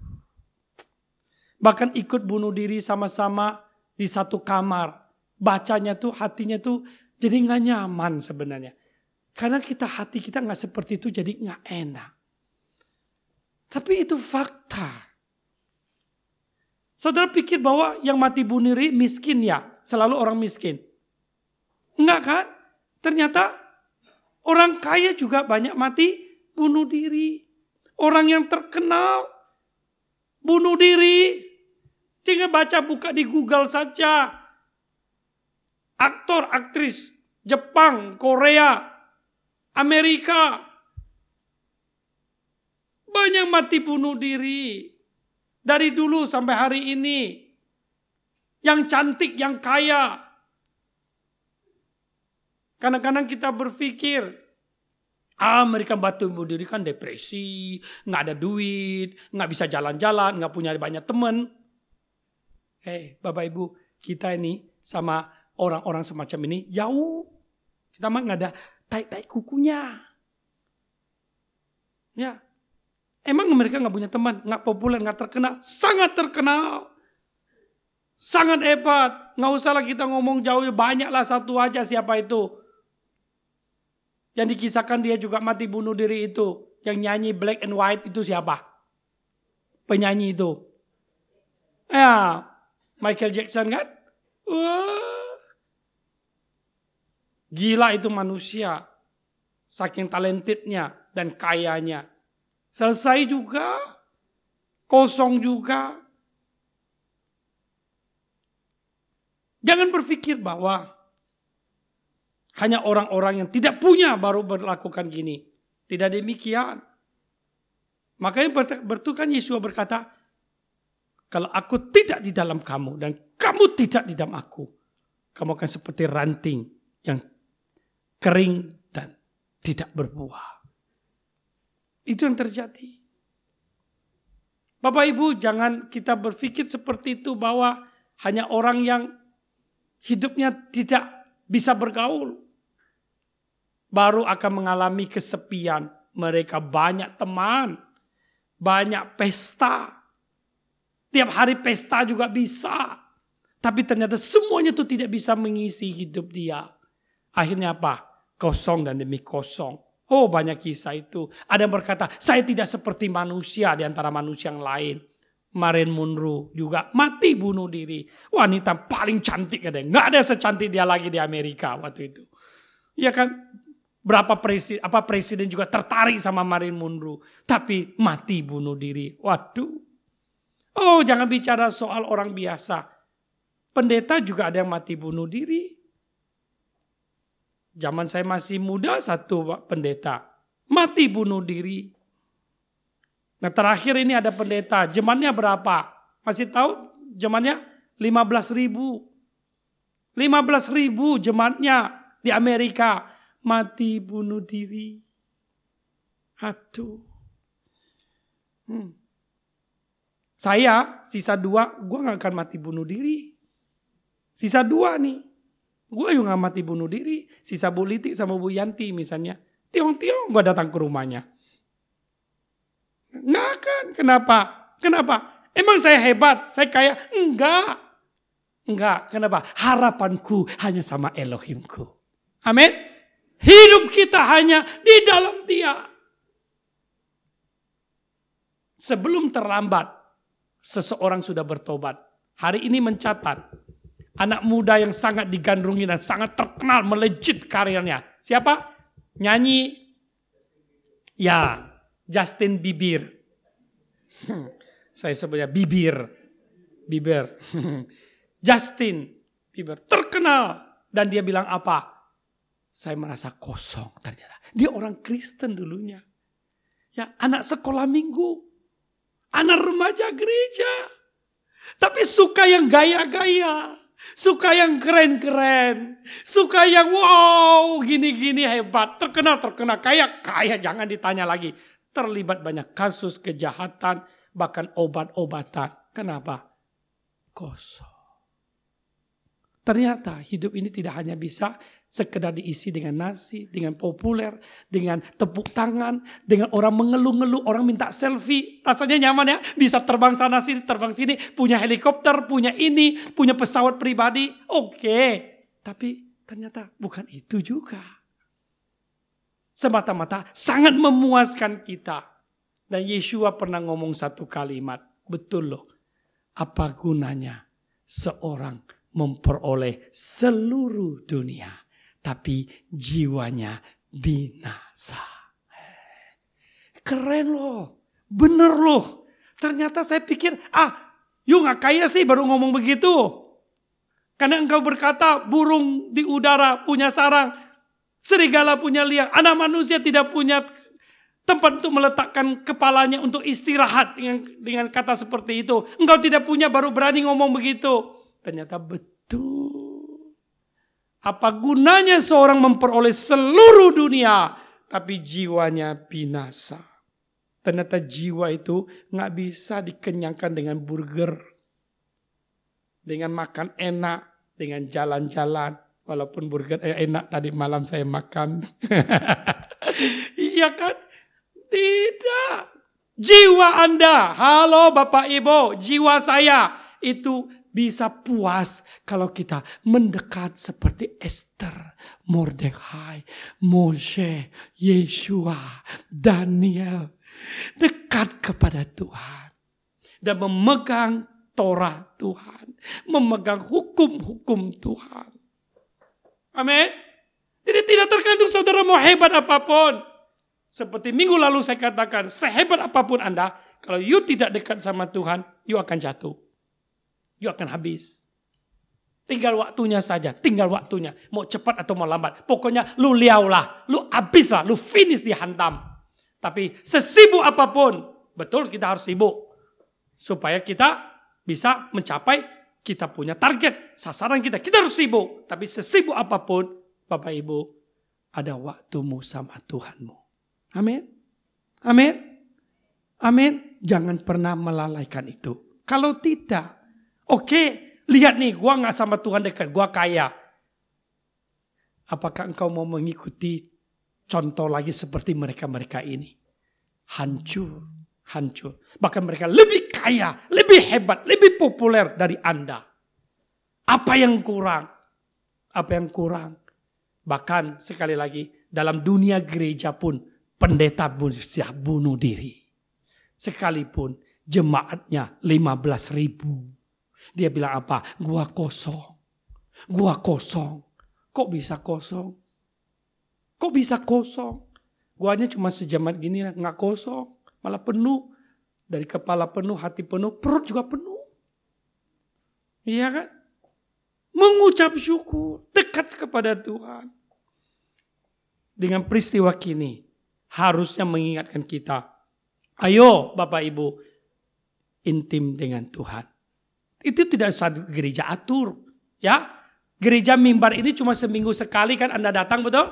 S1: Bahkan ikut bunuh diri sama-sama di satu kamar. Bacanya tuh hatinya tuh jadi nggak nyaman sebenarnya. Karena kita hati kita nggak seperti itu jadi nggak enak. Tapi itu fakta. Saudara pikir bahwa yang mati bunuh miskin ya? Selalu orang miskin. Enggak kan? Ternyata orang kaya juga banyak mati bunuh diri. Orang yang terkenal bunuh diri. Tinggal baca buka di Google saja. Aktor, aktris Jepang, Korea, Amerika. Banyak mati bunuh diri. Dari dulu sampai hari ini. Yang cantik, yang kaya. Kadang-kadang kita berpikir, ah mereka batu diri kan depresi, nggak ada duit, nggak bisa jalan-jalan, nggak punya banyak teman. Eh, Bapak Ibu, kita ini sama orang-orang semacam ini jauh. Kita mah nggak ada tai-tai kukunya. Ya, emang mereka nggak punya teman, nggak populer, nggak terkenal, sangat terkenal, sangat hebat. Nggak usah lah kita ngomong jauh, banyaklah satu aja siapa itu. Yang dikisahkan dia juga mati bunuh diri itu, yang nyanyi Black and White itu siapa? Penyanyi itu. Ya, Michael Jackson kan? Wah. Gila itu manusia. Saking talentednya dan kayanya. Selesai juga, kosong juga. Jangan berpikir bahwa hanya orang-orang yang tidak punya baru berlakukan gini. Tidak demikian. Makanya bertukan Yesus berkata, kalau aku tidak di dalam kamu dan kamu tidak di dalam aku, kamu akan seperti ranting yang kering dan tidak berbuah. Itu yang terjadi. Bapak Ibu, jangan kita berpikir seperti itu bahwa hanya orang yang hidupnya tidak bisa bergaul baru akan mengalami kesepian. Mereka banyak teman, banyak pesta. Tiap hari pesta juga bisa. Tapi ternyata semuanya itu tidak bisa mengisi hidup dia. Akhirnya apa? Kosong dan demi kosong. Oh banyak kisah itu. Ada yang berkata, saya tidak seperti manusia di antara manusia yang lain. Marin Munro juga mati bunuh diri. Wanita paling cantik ada. Nggak ada secantik dia lagi di Amerika waktu itu. Ya kan? Berapa presiden, apa presiden juga tertarik sama Marin Munro. Tapi mati bunuh diri. Waduh. Oh jangan bicara soal orang biasa. Pendeta juga ada yang mati bunuh diri. Zaman saya masih muda satu pendeta mati bunuh diri. Nah terakhir ini ada pendeta, jemannya berapa? Masih tahu jemannya 15 ribu. 15 ribu jematnya di Amerika mati bunuh diri. Aduh. Hmm. Saya sisa dua, gue gak akan mati bunuh diri. Sisa dua nih. Gue juga mati bunuh diri. Sisa Bu Liti sama Bu Yanti misalnya. Tiong-tiong gue datang ke rumahnya. Nggak kan? Kenapa? Kenapa? Emang saya hebat? Saya kaya? Enggak. Enggak. Kenapa? Harapanku hanya sama Elohimku. Amin. Hidup kita hanya di dalam dia. Sebelum terlambat, seseorang sudah bertobat. Hari ini mencatat Anak muda yang sangat digandrungi dan sangat terkenal melejit karirnya. Siapa? Nyanyi. Ya, Justin Bieber. Saya sebutnya Bibir. Bieber. Justin Bieber. Terkenal. Dan dia bilang apa? Saya merasa kosong ternyata. Dia orang Kristen dulunya. Ya, anak sekolah minggu. Anak remaja gereja. Tapi suka yang gaya-gaya. Suka yang keren-keren. Suka yang wow gini-gini hebat. Terkenal, terkenal. Kaya, kaya. Jangan ditanya lagi. Terlibat banyak kasus kejahatan. Bahkan obat-obatan. Kenapa? Kosong. Ternyata hidup ini tidak hanya bisa sekedar diisi dengan nasi, dengan populer, dengan tepuk tangan, dengan orang mengeluh-ngeluh, orang minta selfie. Rasanya nyaman ya, bisa terbang sana sini, terbang sini, punya helikopter, punya ini, punya pesawat pribadi. Oke, tapi ternyata bukan itu juga. Semata-mata sangat memuaskan kita. Dan Yeshua pernah ngomong satu kalimat, betul loh. Apa gunanya seorang memperoleh seluruh dunia, tapi jiwanya binasa. Keren loh, bener loh. Ternyata saya pikir, ah, yuk nggak kaya sih baru ngomong begitu. Karena engkau berkata burung di udara punya sarang, serigala punya liang, anak manusia tidak punya tempat untuk meletakkan kepalanya untuk istirahat dengan dengan kata seperti itu. Engkau tidak punya baru berani ngomong begitu. Ternyata betul. Apa gunanya seorang memperoleh seluruh dunia tapi jiwanya binasa? Ternyata jiwa itu nggak bisa dikenyangkan dengan burger, dengan makan enak, dengan jalan-jalan. Walaupun burger eh, enak tadi malam saya makan. iya kan? Tidak. Jiwa Anda, halo Bapak Ibu, jiwa saya itu bisa puas kalau kita mendekat seperti Esther, Mordekai, Moshe, Yeshua, Daniel. Dekat kepada Tuhan. Dan memegang Torah Tuhan. Memegang hukum-hukum Tuhan. Amin. Jadi tidak tergantung saudara mau hebat apa pun. Seperti minggu lalu saya katakan, sehebat apa pun Anda, kalau you tidak dekat sama Tuhan, you akan jatuh. You akan habis. Tinggal waktunya saja, tinggal waktunya. Mau cepat atau mau lambat. Pokoknya lu liau lah, lu habis lah, lu finish dihantam. Tapi sesibuk apa pun, betul kita harus sibuk. Supaya kita bisa mencapai kita punya target, sasaran kita. Kita harus sibuk. Tapi sesibuk apa pun, Bapak Ibu, ada waktumu sama Tuhanmu. Amin. Amin. Amin. Jangan pernah melalaikan itu. Kalau tidak, oke, lihat nih, gua nggak sama Tuhan dekat, gua kaya. Apakah engkau mau mengikuti contoh lagi seperti mereka-mereka ini? Hancur, hancur. Bahkan mereka lebih kaya, lebih hebat, lebih populer dari Anda. Apa yang kurang? Apa yang kurang? Bahkan sekali lagi, dalam dunia gereja pun pendeta pun siap bunuh diri. Sekalipun jemaatnya 15 ribu. Dia bilang apa? Gua kosong. Gua kosong. Kok bisa kosong? Kok bisa kosong? Guanya cuma sejamat gini nggak kosong. Malah penuh. Dari kepala penuh, hati penuh, perut juga penuh. Iya kan? Mengucap syukur, dekat kepada Tuhan. Dengan peristiwa kini, harusnya mengingatkan kita. Ayo Bapak Ibu, intim dengan Tuhan. Itu tidak satu gereja atur. Ya, gereja mimbar ini cuma seminggu sekali kan Anda datang betul?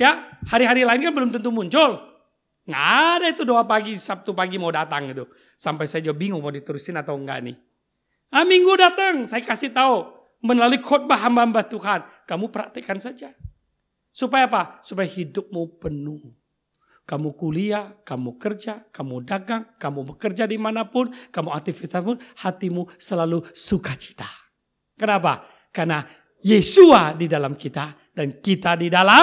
S1: Ya, hari-hari lain kan belum tentu muncul. Nggak ada itu doa pagi, Sabtu pagi mau datang itu. Sampai saya juga bingung mau diterusin atau enggak nih. Ah, minggu datang, saya kasih tahu. Melalui khotbah hamba-hamba Tuhan. Kamu praktekkan saja. Supaya apa? Supaya hidupmu penuh kamu kuliah, kamu kerja, kamu dagang, kamu bekerja di mana pun, kamu aktivitas pun, hatimu selalu sukacita. Kenapa? Karena Yesua di dalam kita dan kita di dalam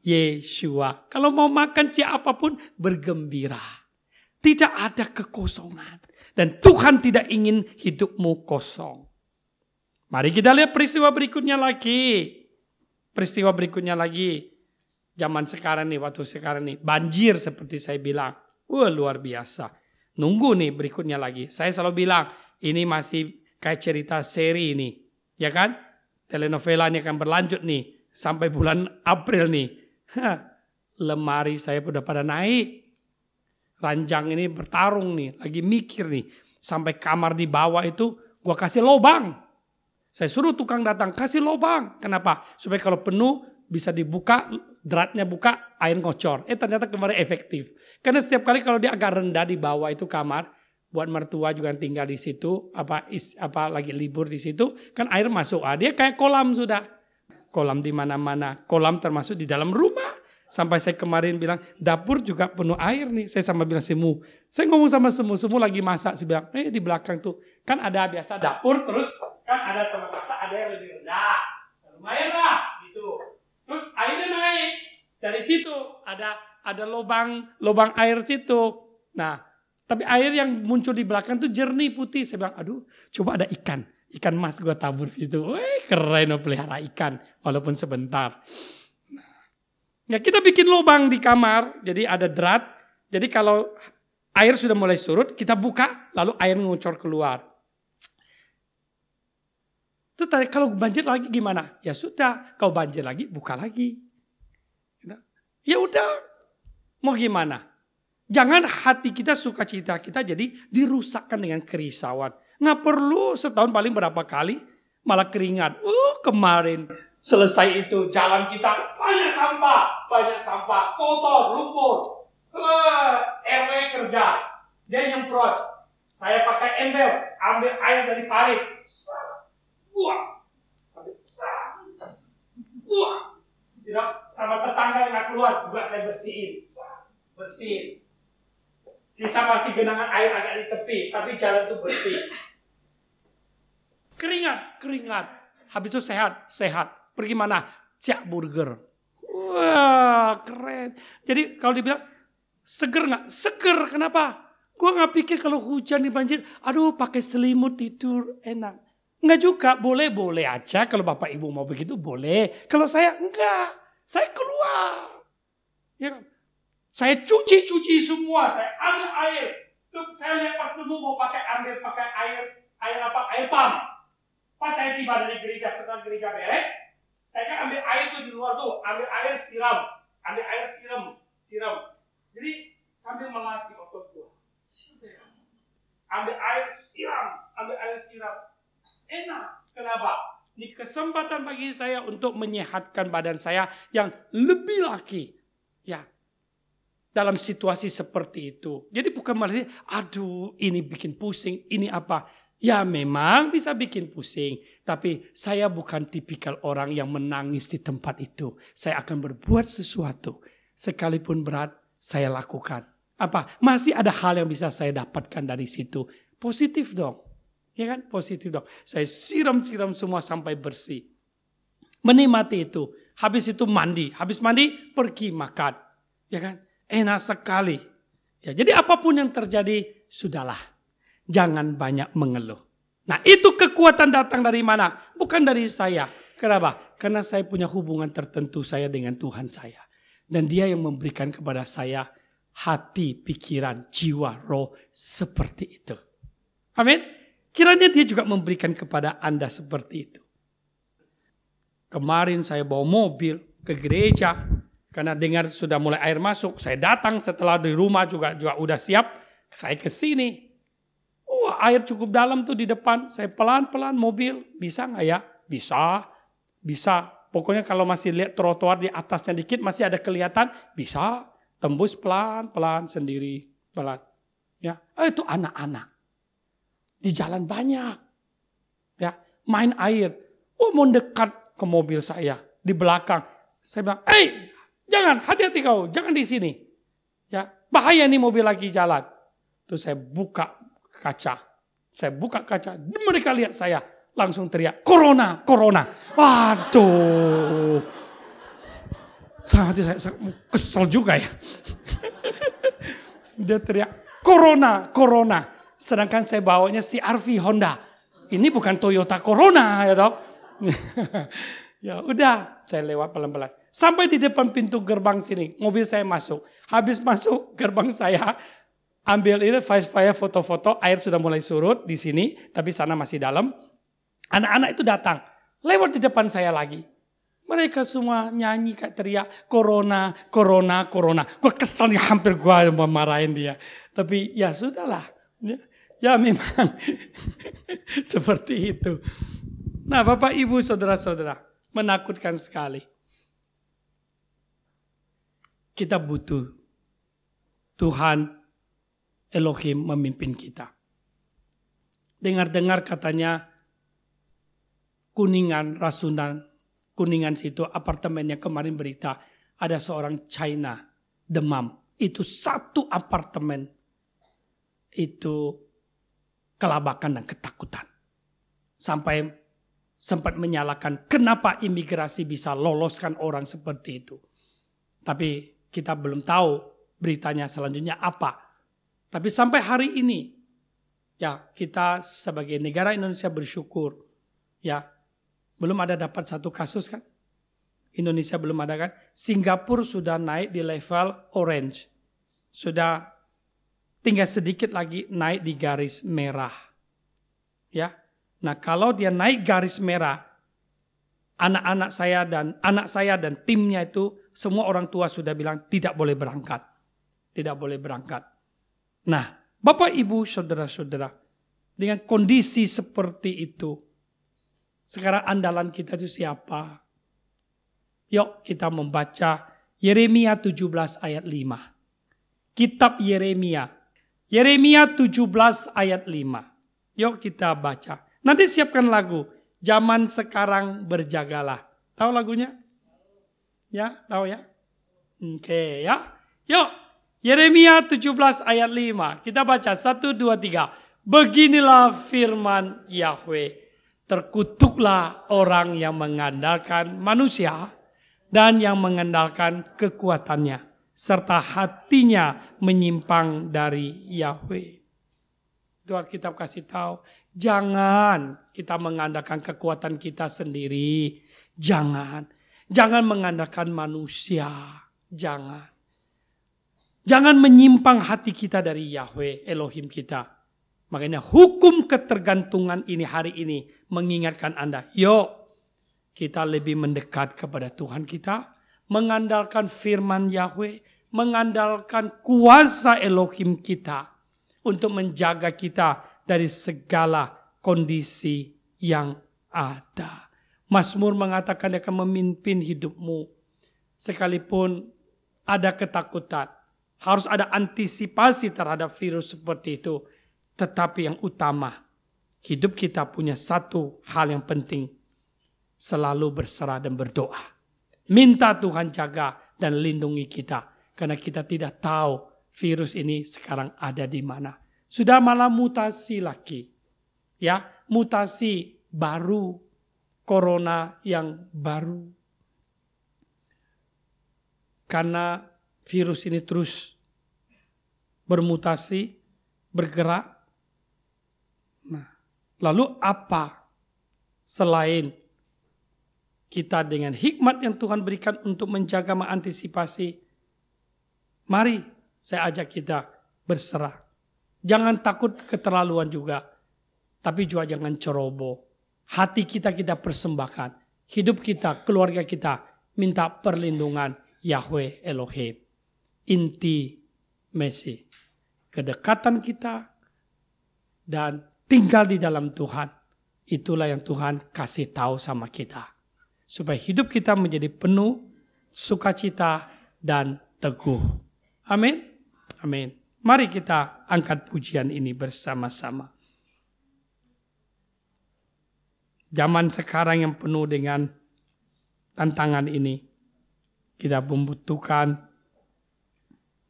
S1: Yesua. Kalau mau makan siapa pun bergembira. Tidak ada kekosongan. Dan Tuhan tidak ingin hidupmu kosong. Mari kita lihat peristiwa berikutnya lagi. Peristiwa berikutnya lagi zaman sekarang nih, waktu sekarang nih. Banjir seperti saya bilang. Wah luar biasa. Nunggu nih berikutnya lagi. Saya selalu bilang, ini masih kayak cerita seri ini. Ya kan? Telenovela ini akan berlanjut nih. Sampai bulan April nih. Hah, lemari saya udah pada naik. Ranjang ini bertarung nih. Lagi mikir nih. Sampai kamar di bawah itu gua kasih lobang. Saya suruh tukang datang kasih lobang. Kenapa? Supaya kalau penuh bisa dibuka, dratnya buka, air ngocor. Eh ternyata kemarin efektif. Karena setiap kali kalau dia agak rendah di bawah itu kamar, buat mertua juga tinggal di situ, apa is, apa lagi libur di situ, kan air masuk. Ah, dia kayak kolam sudah. Kolam di mana-mana. Kolam termasuk di dalam rumah. Sampai saya kemarin bilang, dapur juga penuh air nih. Saya sama bilang semu. Saya ngomong sama semu, semu lagi masak. Saya bilang, eh di belakang tuh. Kan ada biasa dapur, terus kan ada tempat masak, ada yang lebih rendah. Lumayan lah, gitu. Terus airnya naik. Dari situ ada ada lubang lubang air situ. Nah, tapi air yang muncul di belakang tuh jernih putih. Saya bilang, aduh, coba ada ikan. Ikan mas gue tabur situ. Wih, keren oh, pelihara ikan. Walaupun sebentar. Ya kita bikin lubang di kamar. Jadi ada drat. Jadi kalau air sudah mulai surut, kita buka. Lalu air ngucur keluar. Tadi kalau banjir lagi gimana? Ya sudah, kalau banjir lagi buka lagi. Ya udah, mau gimana? Jangan hati kita sukacita kita jadi dirusakkan dengan kerisauan. Nggak perlu setahun paling berapa kali malah keringat. Uh kemarin selesai itu jalan kita banyak sampah, banyak sampah, kotor, lumpur. Uh, RW kerja, dia nyemprot. Saya pakai ember, ambil air dari parit, buang. Wah, tidak sama tetangga yang keluar juga saya bersihin. Bersihin. Sisa masih genangan air agak di tepi, tapi jalan itu bersih. Keringat, keringat. Habis itu sehat, sehat. Pergi mana? Cak burger. Wah, keren. Jadi kalau dibilang seger nggak? Seger. Kenapa? Gua nggak pikir kalau hujan di banjir, aduh pakai selimut tidur enak. Enggak juga, boleh-boleh aja kalau Bapak Ibu mau begitu boleh. Kalau saya enggak, saya keluar. Ya, kan? saya cuci-cuci semua, saya ambil air. Tuh, saya lihat pas semua mau pakai ambil pakai air air apa? Air pam. Pas saya tiba dari gereja setelah gereja beres, saya kan ambil air tuh di luar tuh, ambil air siram, ambil air siram, siram. Jadi sambil melatih otot gua. Ambil air siram, ambil air siram enak. Kenapa? Ini kesempatan bagi saya untuk menyehatkan badan saya yang lebih lagi. Ya, dalam situasi seperti itu. Jadi bukan malah aduh ini bikin pusing, ini apa. Ya memang bisa bikin pusing. Tapi saya bukan tipikal orang yang menangis di tempat itu. Saya akan berbuat sesuatu. Sekalipun berat, saya lakukan. Apa? Masih ada hal yang bisa saya dapatkan dari situ. Positif dong. Ya kan? Positif dong. Saya siram-siram semua sampai bersih. Menikmati itu. Habis itu mandi. Habis mandi pergi makan. Ya kan? Enak sekali. Ya, jadi apa pun yang terjadi, sudahlah. Jangan banyak mengeluh. Nah itu kekuatan datang dari mana? Bukan dari saya. Kenapa? Karena saya punya hubungan tertentu saya dengan Tuhan saya. Dan dia yang memberikan kepada saya hati, pikiran, jiwa, roh seperti itu. Amin. Kiranya dia juga memberikan kepada Anda seperti itu. Kemarin saya bawa mobil ke gereja karena dengar sudah mulai air masuk. Saya datang setelah di rumah juga juga udah siap. Saya ke sini. Wah, air cukup dalam tuh di depan. Saya pelan-pelan mobil. Bisa nggak ya? Bisa. Bisa. Pokoknya kalau masih lihat trotoar di atasnya dikit masih ada kelihatan. Bisa. Tembus pelan-pelan sendiri. Pelan. Ya, eh, itu anak-anak. Di jalan banyak. Ya, main air. Oh, mau dekat ke mobil saya di belakang. Saya bilang, "Eh, jangan, hati-hati kau, jangan di sini." Ya, bahaya nih mobil lagi jalan. Terus saya buka kaca. Saya buka kaca, mereka lihat saya langsung teriak, "Corona, corona." Waduh. Sangat saya, saya kesel juga ya. Dia teriak, "Corona, corona." Sedangkan saya bawanya si RV Honda. Ini bukan Toyota Corona ya toh. ya udah, saya lewat pelan-pelan. Sampai di depan pintu gerbang sini, mobil saya masuk. Habis masuk gerbang saya, ambil ini saya foto-foto, air sudah mulai surut di sini, tapi sana masih dalam. Anak-anak itu datang, lewat di depan saya lagi. Mereka semua nyanyi kayak teriak, Corona, Corona, Corona. Gue kesel nih, hampir gue memarahin dia. Tapi ya sudahlah. Ya. Memang seperti itu. Nah Bapak Ibu Saudara-saudara menakutkan sekali. Kita butuh Tuhan Elohim memimpin kita. Dengar-dengar katanya Kuningan, Rasunan, Kuningan situ apartemennya kemarin berita ada seorang China demam. Itu satu apartemen itu kelabakan dan ketakutan. Sampai sempat menyalakan kenapa imigrasi bisa loloskan orang seperti itu. Tapi kita belum tahu beritanya selanjutnya apa. Tapi sampai hari ini ya kita sebagai negara Indonesia bersyukur ya belum ada dapat satu kasus kan. Indonesia belum ada kan. Singapura sudah naik di level orange. Sudah tinggal sedikit lagi naik di garis merah. Ya. Nah, kalau dia naik garis merah, anak-anak saya dan anak saya dan timnya itu semua orang tua sudah bilang tidak boleh berangkat. Tidak boleh berangkat. Nah, Bapak Ibu, saudara-saudara, dengan kondisi seperti itu, sekarang andalan kita itu siapa? Yuk kita membaca Yeremia 17 ayat 5. Kitab Yeremia Yeremia 17 ayat 5. Yuk kita baca. Nanti siapkan lagu. Zaman sekarang berjagalah. Tahu lagunya? Ya, tahu ya? Oke, ya. Yuk, Yeremia 17 ayat 5. Kita baca 1 2 3. Beginilah firman Yahweh. Terkutuklah orang yang mengandalkan manusia dan yang mengandalkan kekuatannya serta hatinya menyimpang dari Yahweh. Itu Alkitab kasih tahu, jangan kita mengandalkan kekuatan kita sendiri. Jangan. Jangan mengandalkan manusia. Jangan. Jangan menyimpang hati kita dari Yahweh Elohim kita. Makanya hukum ketergantungan ini hari ini mengingatkan Anda. Yuk kita lebih mendekat kepada Tuhan kita. Mengandalkan firman Yahweh. Mengandalkan kuasa Elohim kita. Untuk menjaga kita dari segala kondisi yang ada. Mazmur mengatakan dia akan memimpin hidupmu. Sekalipun ada ketakutan. Harus ada antisipasi terhadap virus seperti itu tetapi yang utama, hidup kita punya satu hal yang penting. Selalu berserah dan berdoa. Minta Tuhan jaga dan lindungi kita. Karena kita tidak tahu virus ini sekarang ada di mana. Sudah malah mutasi lagi. Ya, mutasi baru. Corona yang baru. Karena virus ini terus bermutasi, bergerak, Nah, lalu apa selain kita dengan hikmat yang Tuhan berikan untuk menjaga mengantisipasi? Mari saya ajak kita berserah. Jangan takut keterlaluan juga. Tapi juga jangan ceroboh. Hati kita kita persembahkan. Hidup kita, keluarga kita minta perlindungan Yahweh Elohim. Inti Messi. Kedekatan kita dan tinggal di dalam Tuhan. Itulah yang Tuhan kasih tahu sama kita. Supaya hidup kita menjadi penuh sukacita dan teguh. Amin. Amin. Mari kita angkat pujian ini bersama-sama. Zaman sekarang yang penuh dengan tantangan ini, kita membutuhkan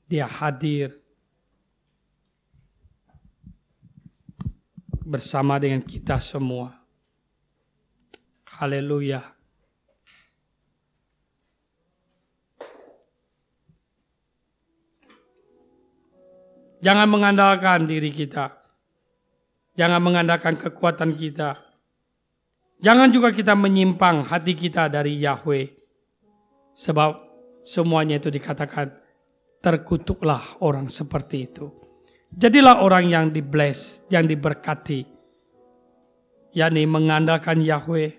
S1: dia hadir bersama dengan kita semua. Haleluya. Jangan mengandalkan diri kita. Jangan mengandalkan kekuatan kita. Jangan juga kita menyimpang hati kita dari Yahweh. Sebab semuanya itu dikatakan terkutuklah orang seperti itu. Jadilah orang yang di bless, yang diberkati. yakni mengandalkan Yahweh.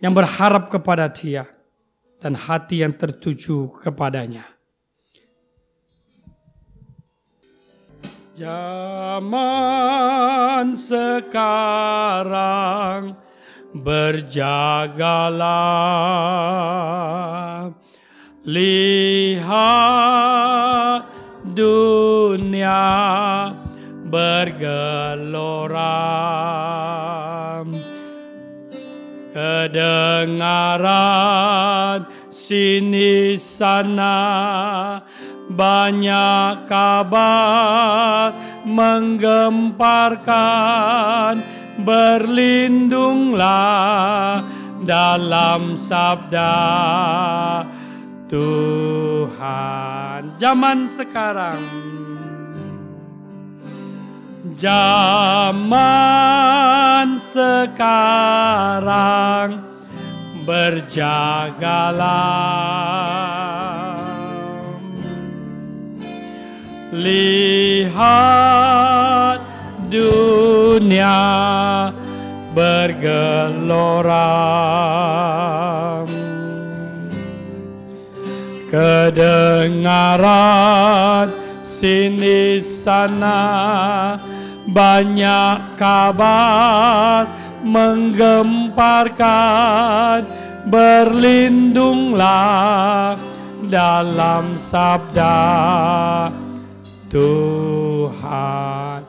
S1: Yang berharap kepada dia. Dan hati yang tertuju kepadanya. Zaman sekarang berjagalah. Lihat dunia bergelora kedengaran sini sana banyak kabar menggemparkan berlindunglah dalam sabda Tuhan. Zaman sekarang. Zaman sekarang berjagalah lihat dunia bergelora. Kedengaran sini sana banyak kabar menggemparkan. Berlindunglah dalam sabda Tuhan